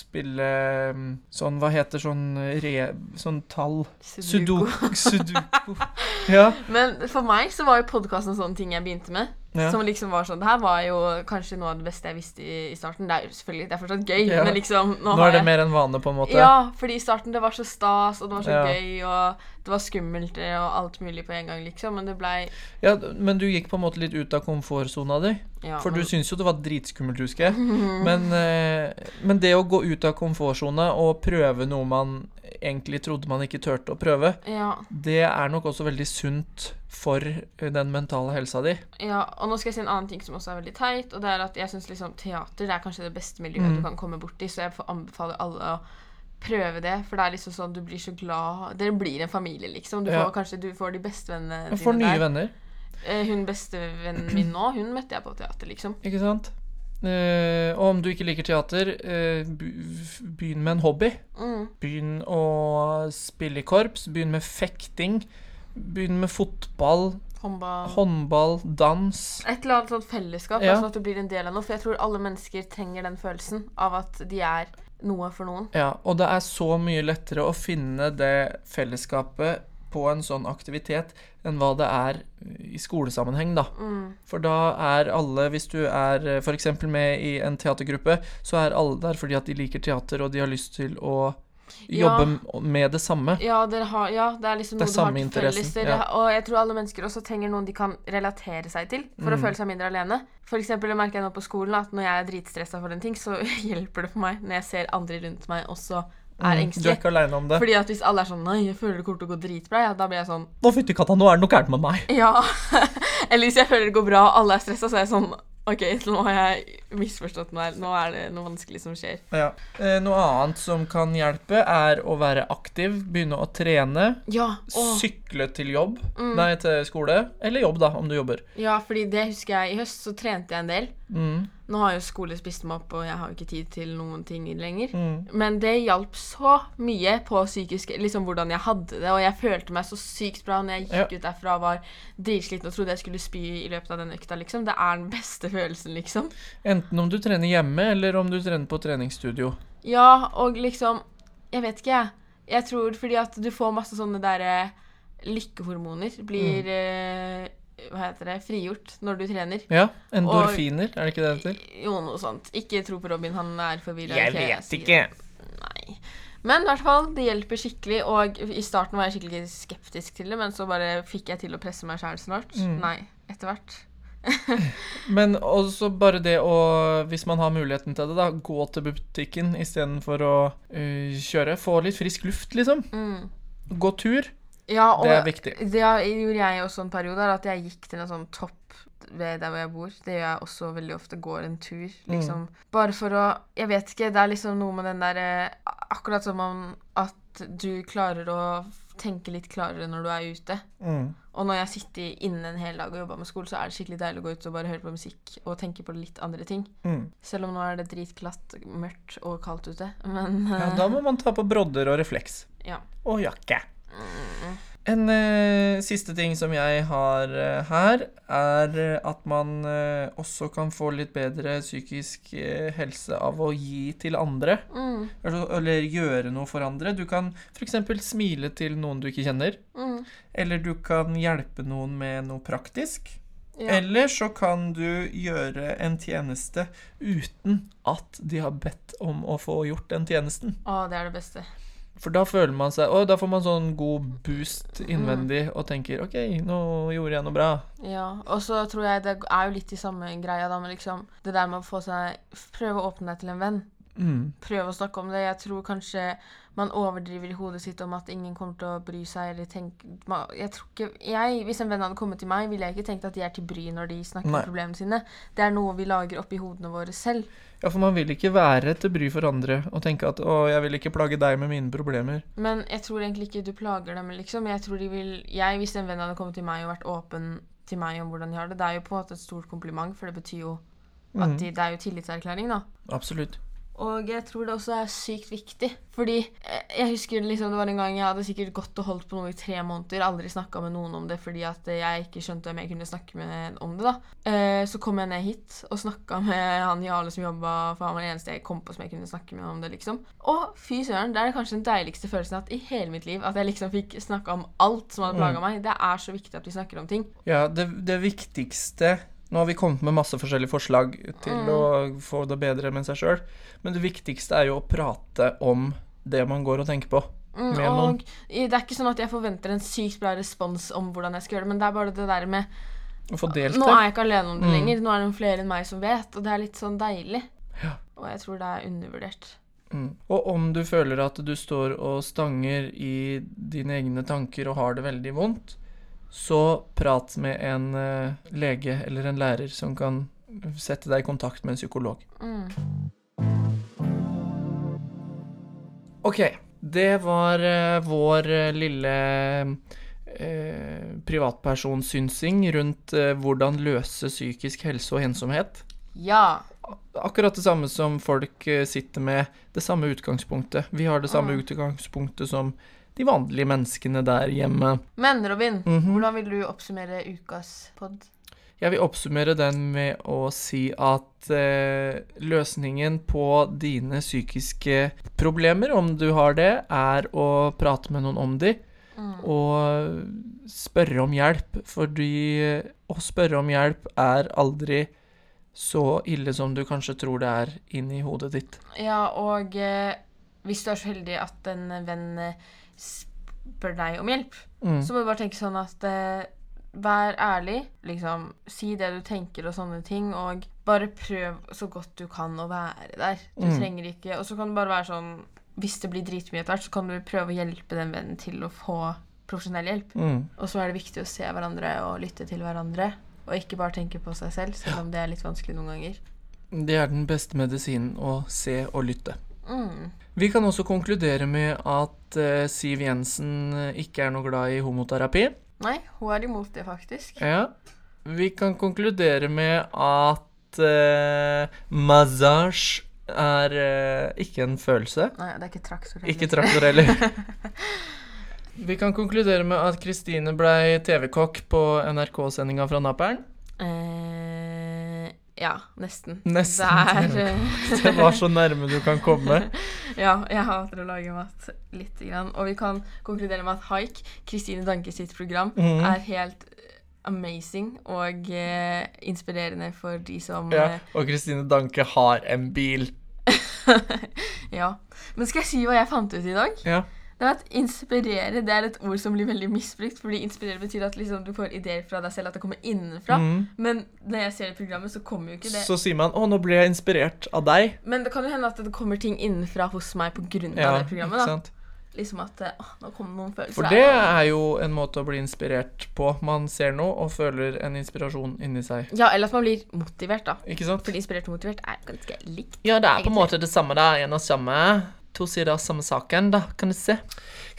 spille mm, sånn Hva heter sånn re... Sånn tall Sudoku. Sudoku. Ja. Men for meg så var jo podkasten sånne ting jeg begynte med. Ja. Som liksom var sånn Det her var jo kanskje noe av det beste jeg visste i, i starten. Det er jo selvfølgelig Det er fortsatt gøy, Ja. men liksom Nå, Nå er det jeg mer enn vane, på en måte. Ja, fordi i starten det var så stas, og det var så Ja. gøy, og det var skummelt og alt mulig på en gang, liksom. Men det blei Ja, men du gikk på en måte litt ut av komfortsona di. For du men- syns jo det var dritskummelt, husker jeg. Men, eh, men det å gå ut av komfortsona og prøve noe man egentlig trodde man ikke turte å prøve, ja, det er nok også veldig sunt for eh, den mentale helsa di. ja, og nå skal jeg si en annen ting som også er veldig teit, og det er at jeg syns liksom teater det er kanskje det beste miljøet Mm. du kan komme borti, så jeg får anbefale alle å prøve det, for det er liksom sånn du blir så glad Dere blir en familie, liksom. Du Ja. får kanskje du får de bestevennene Jeg får nye venner, Eh, Hun bestevennen min nå, hun møtte jeg på teater, liksom. ikke sant? Eh, og om du ikke liker teater, uh, begynn med en hobby. Mm. Begynn å spille i korps, begynn med fekting. Begynn med fotball, Håndball. håndball, dans. Et eller annet sånt fellesskap, Ja. sånn at du blir en del av noe. For jeg tror alle mennesker trenger den følelsen av at de er noe for noen. Ja, og det er så mye lettere å finne det fellesskapet på en sånn aktivitet enn hva det er i skolesammenheng, da. Mm. For da er alle, hvis du er f.eks. med i en teatergruppe, så er alle der fordi at de liker teater, og de har lyst til å jobbe ja. med det samme. Ja, dere har, ja, det er liksom Det noe du har til felles. Ja. Og jeg tror alle mennesker også trenger noen de kan relatere seg til for å Mm. føle seg mindre alene. For eksempel, det merker jeg nå på skolen at når jeg er dritstressa for en ting, så hjelper det for meg når jeg ser andre rundt meg også er engstelig. Du er ikke alene om det. Fordi at hvis alle er sånn Nei, jeg føler det kommer til å gå dritbra, ja, da blir jeg sånn Nå fytti katta, nå er det noe gærent med meg. Ja. Eller hvis jeg føler det går bra, og alle er stressa, så er jeg sånn OK, nå har jeg misforstått noe her. Nå er det noe vanskelig som skjer. Ja. Eh, noe annet som kan hjelpe, er å være aktiv, begynne å trene. Ja. Sykle til jobb, Mm. nei, til skole, eller jobb, da, om du jobber. Ja, fordi det husker jeg i høst, så trente jeg en del. Mm, Nå har jo skole spist meg opp, og jeg har jo ikke tid til noen ting lenger. mm. Men det hjalp så mye på psykisk Liksom hvordan jeg hadde det, og jeg følte meg så sykt bra når jeg gikk ut derfra og var dritsliten og trodde jeg skulle spy i løpet av den økta, liksom. Det er den beste følelsen, liksom. Enten om du trener hjemme, eller om du trener på treningsstudio. Ja, og liksom Jeg vet ikke, jeg. Jeg tror fordi at du får masse sånne derre lykkehormoner blir eh, Hva heter det frigjort når du trener. Ja, endorfiner, er det ikke det det heter? Jo, noe sånt. Ikke tro på Robin, han er forvirra. Jeg vet ikke. Nei. Men i hvert fall, det hjelper skikkelig. Og i starten var jeg skikkelig skeptisk til det, men så bare fikk jeg til å presse meg sjæl snart. Mm. Nei, etter hvert. Men også bare det å, hvis man har muligheten til det, da, gå til butikken istedenfor å uh, kjøre. Få litt frisk luft, liksom. Mm. Gå tur. Ja, og Det er viktig. det gjorde jeg også en periode, at jeg gikk til en sånn topp ved der hvor jeg bor. Det gjør jeg også veldig ofte. Går en tur, Mm. liksom. Bare for å Jeg vet ikke, det er liksom noe med den derre Akkurat som om at du klarer å tenke litt klarere når du er ute. Mm. Og når jeg sitter inne en hel dag og jobber med skole, så er det skikkelig deilig å gå ut og bare høre på musikk og tenke på litt andre ting. Mm. Selv om nå er det dritglatt, mørkt og kaldt ute. Men Ja, eh, da må man ta på brodder og refleks. ja. Og jakke. En eh, siste ting som jeg har eh, her, er at man eh, også kan få litt bedre psykisk eh, helse av å gi til andre. Mm. Altså, Eller gjøre noe for andre. Du kan f.eks. smile til noen du ikke kjenner. Mm. Eller du kan hjelpe noen med noe praktisk. Ja. Eller så kan du gjøre en tjeneste uten at de har bedt om å få gjort den tjenesten. Å, det er det beste. For da føler man seg Og da får man sånn god boost Mm. innvendig og tenker OK, nå gjorde jeg noe bra. Ja, og så tror jeg det er jo litt i samme greia da, med liksom det der med å få seg Prøve å åpne deg til en venn. Mm. Prøve å snakke om det. Jeg tror kanskje man overdriver i hodet sitt om at ingen kommer til å bry seg, eller tenke Jeg tror ikke jeg, Hvis en venn hadde kommet til meg, ville jeg ikke tenkt at de er til bry når de snakker om problemene sine. Det er noe vi lager oppi hodene våre selv. Ja, for man vil ikke være til bry for andre og tenke at 'Å, jeg vil ikke plage deg med mine problemer'. Men jeg tror egentlig ikke du plager dem, liksom. Jeg tror de vil Jeg, hvis en venn hadde kommet til meg og vært åpen til meg om hvordan de har det, det er jo på en måte et stort kompliment, for det betyr jo at Mm. de, det er jo tillitserklæring, da. Absolutt. Og jeg tror det også er sykt viktig. Fordi jeg husker liksom det var en gang jeg hadde sikkert gått og holdt på noe i tre måneder. Aldri snakka med noen om det fordi at jeg ikke skjønte om jeg kunne snakke med om det. da. Eh, så kom jeg ned hit og snakka med han Jarle som jobba, for han var det eneste jeg kom på som jeg kunne snakke med om det. liksom. Og fy søren, det er kanskje den deiligste følelsen at i hele mitt liv. At jeg liksom fikk snakka om alt som hadde plaga Mm. meg. Det er så viktig at vi snakker om ting. Ja, det, det viktigste Nå har vi kommet med masse forskjellige forslag til Mm. å få det bedre med seg sjøl, men det viktigste er jo å prate om det man går og tenker på. Mm, Med noen. det er ikke sånn at jeg forventer en sykt bra respons om hvordan jeg skal gjøre det, men det er bare det der med Nå er jeg ikke alene om det Mm. lenger. Nå er det flere enn meg som vet, og det er litt sånn deilig. Ja. Og jeg tror det er undervurdert. Mm. Og om du føler at du står og stanger i dine egne tanker og har det veldig vondt, så prat med en eh, lege eller en lærer som kan sette deg i kontakt med en psykolog. Mm. OK. Det var eh, vår eh, lille eh, privatpersonsynsing rundt eh, hvordan løse psykisk helse og ensomhet. Ja. Akkurat det samme som folk sitter med det samme utgangspunktet. Vi har det samme Mm. utgangspunktet som de vanlige menneskene der hjemme. Men Robin, Mhm. hvordan vil du oppsummere ukas pod? Jeg vil oppsummere den med å si at eh, løsningen på dine psykiske problemer, om du har det, er å prate med noen om de. og spørre om hjelp, fordi å spørre om hjelp er aldri så ille som du kanskje tror det er inni hodet ditt. Ja, og eh, hvis du er så heldig at en venn eh, spør deg om hjelp, Mm. så må du bare tenke sånn at eh, Vær ærlig. Liksom, si det du tenker og sånne ting, og bare prøv så godt du kan å være der. Du Mm. trenger ikke Og så kan det bare være sånn Hvis det blir dritmye etter hvert, så kan du prøve å hjelpe den vennen til å få profesjonell hjelp. Mm. Og så er det viktig å se hverandre og lytte til hverandre. Og ikke bare tenke på seg selv, selv om det er litt vanskelig noen ganger. Det er den beste medisinen å se og lytte. Mm. Vi kan også konkludere med at uh, Siv Jensen eh, ikke er noe glad i homoterapi. Nei, hun er imot det, faktisk. Ja. Vi kan konkludere med at uh, massasje er uh, ikke en følelse. Nei, det er ikke traktor. Ikke traktor heller. Vi kan konkludere med at Kristine blei TV-kokk på NRK-sendinga fra Naperen. Eh, ja, nesten. Nesten Det er eh, Det var så nærme du kan komme. Ja, jeg hater å lage mat lite grann. Og vi kan konkludere med at Haik, Kristine Danke sitt program, mm. er helt amazing og eh, inspirerende for de som Ja, eh, og Kristine Danke har en bil. ja. Men skal jeg si hva jeg fant ut i dag? Ja. At inspirere det er et ord som blir veldig misbrukt. Fordi inspirere betyr at liksom, du får ideer fra deg selv, at det kommer innenfra. Mm. Men når jeg ser det programmet, så kommer jo ikke det. Så sier man 'Å, nå ble jeg inspirert av deg'. Men det kan jo hende at det kommer ting innenfra hos meg pga. Ja, det programmet. da. Liksom at å, nå kommer noen følelser For det er jo en måte å bli inspirert på. Man ser noe og føler en inspirasjon inni seg. Ja, eller at man blir motivert, da. Ikke sant? Fordi inspirert og motivert er ganske likt. Ja, det er på en måte det samme. Det er en og samme. To sider av samme saken, da, kan du se.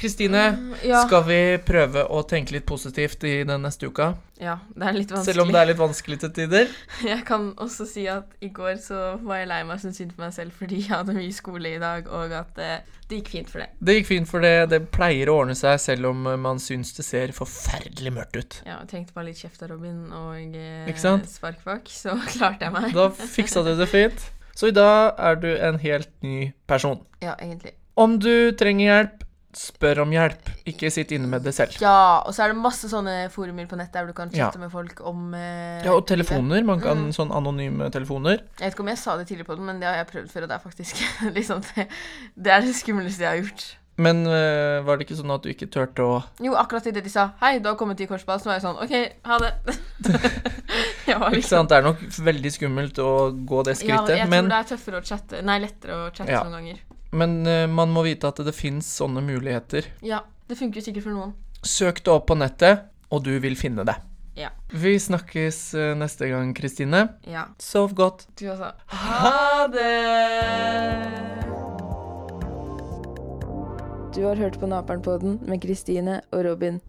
Kristine, Ja. skal vi prøve å tenke litt positivt i den neste uka? ja, det er litt vanskelig. Selv om det er litt vanskelig til tider? Jeg kan også si at i går så var jeg lei meg som synd på meg selv fordi jeg hadde mye skole i dag, og at det, det gikk fint for det. Det gikk fint, for det, det pleier å ordne seg, selv om eh, man syns det ser forferdelig mørkt ut. Ja, jeg trengte bare litt kjeft av Robin og eh, spark bak, så klarte jeg meg. Da fiksa du det fint. Så i dag er du en helt ny person. Ja, egentlig. Om du trenger hjelp, spør om hjelp. Ikke sitt inne med det selv. Ja, og så er det masse sånne forumer på nettet der du kan Ja. chatte med folk om eh, Ja, og telefoner. Man kan Mm. sånn anonyme telefoner. Jeg vet ikke om jeg sa det tidligere på den, men det har jeg prøvd før, og det er faktisk liksom det, det er det skumleste jeg har gjort. Men øh, var det ikke sånn at du ikke turte å Jo, akkurat idet de sa 'hei, du har kommet til korsball', så var jeg sånn 'OK, ha det'. jeg Ikke sant? Det er nok veldig skummelt å gå det skrittet, Ja, jeg men, tror det er tøffere å chatte Nei, lettere å chatte Ja. noen ganger. men øh, man må vite at det fins sånne muligheter. Ja, det funker sikkert for noen. Søk det opp på nettet, og du vil finne det. Ja. Vi snakkes øh, neste gang, Kristine. Ja. Sov godt. Du også. Ha det! Du har hørt på Naperen-podden med Kristine og Robin.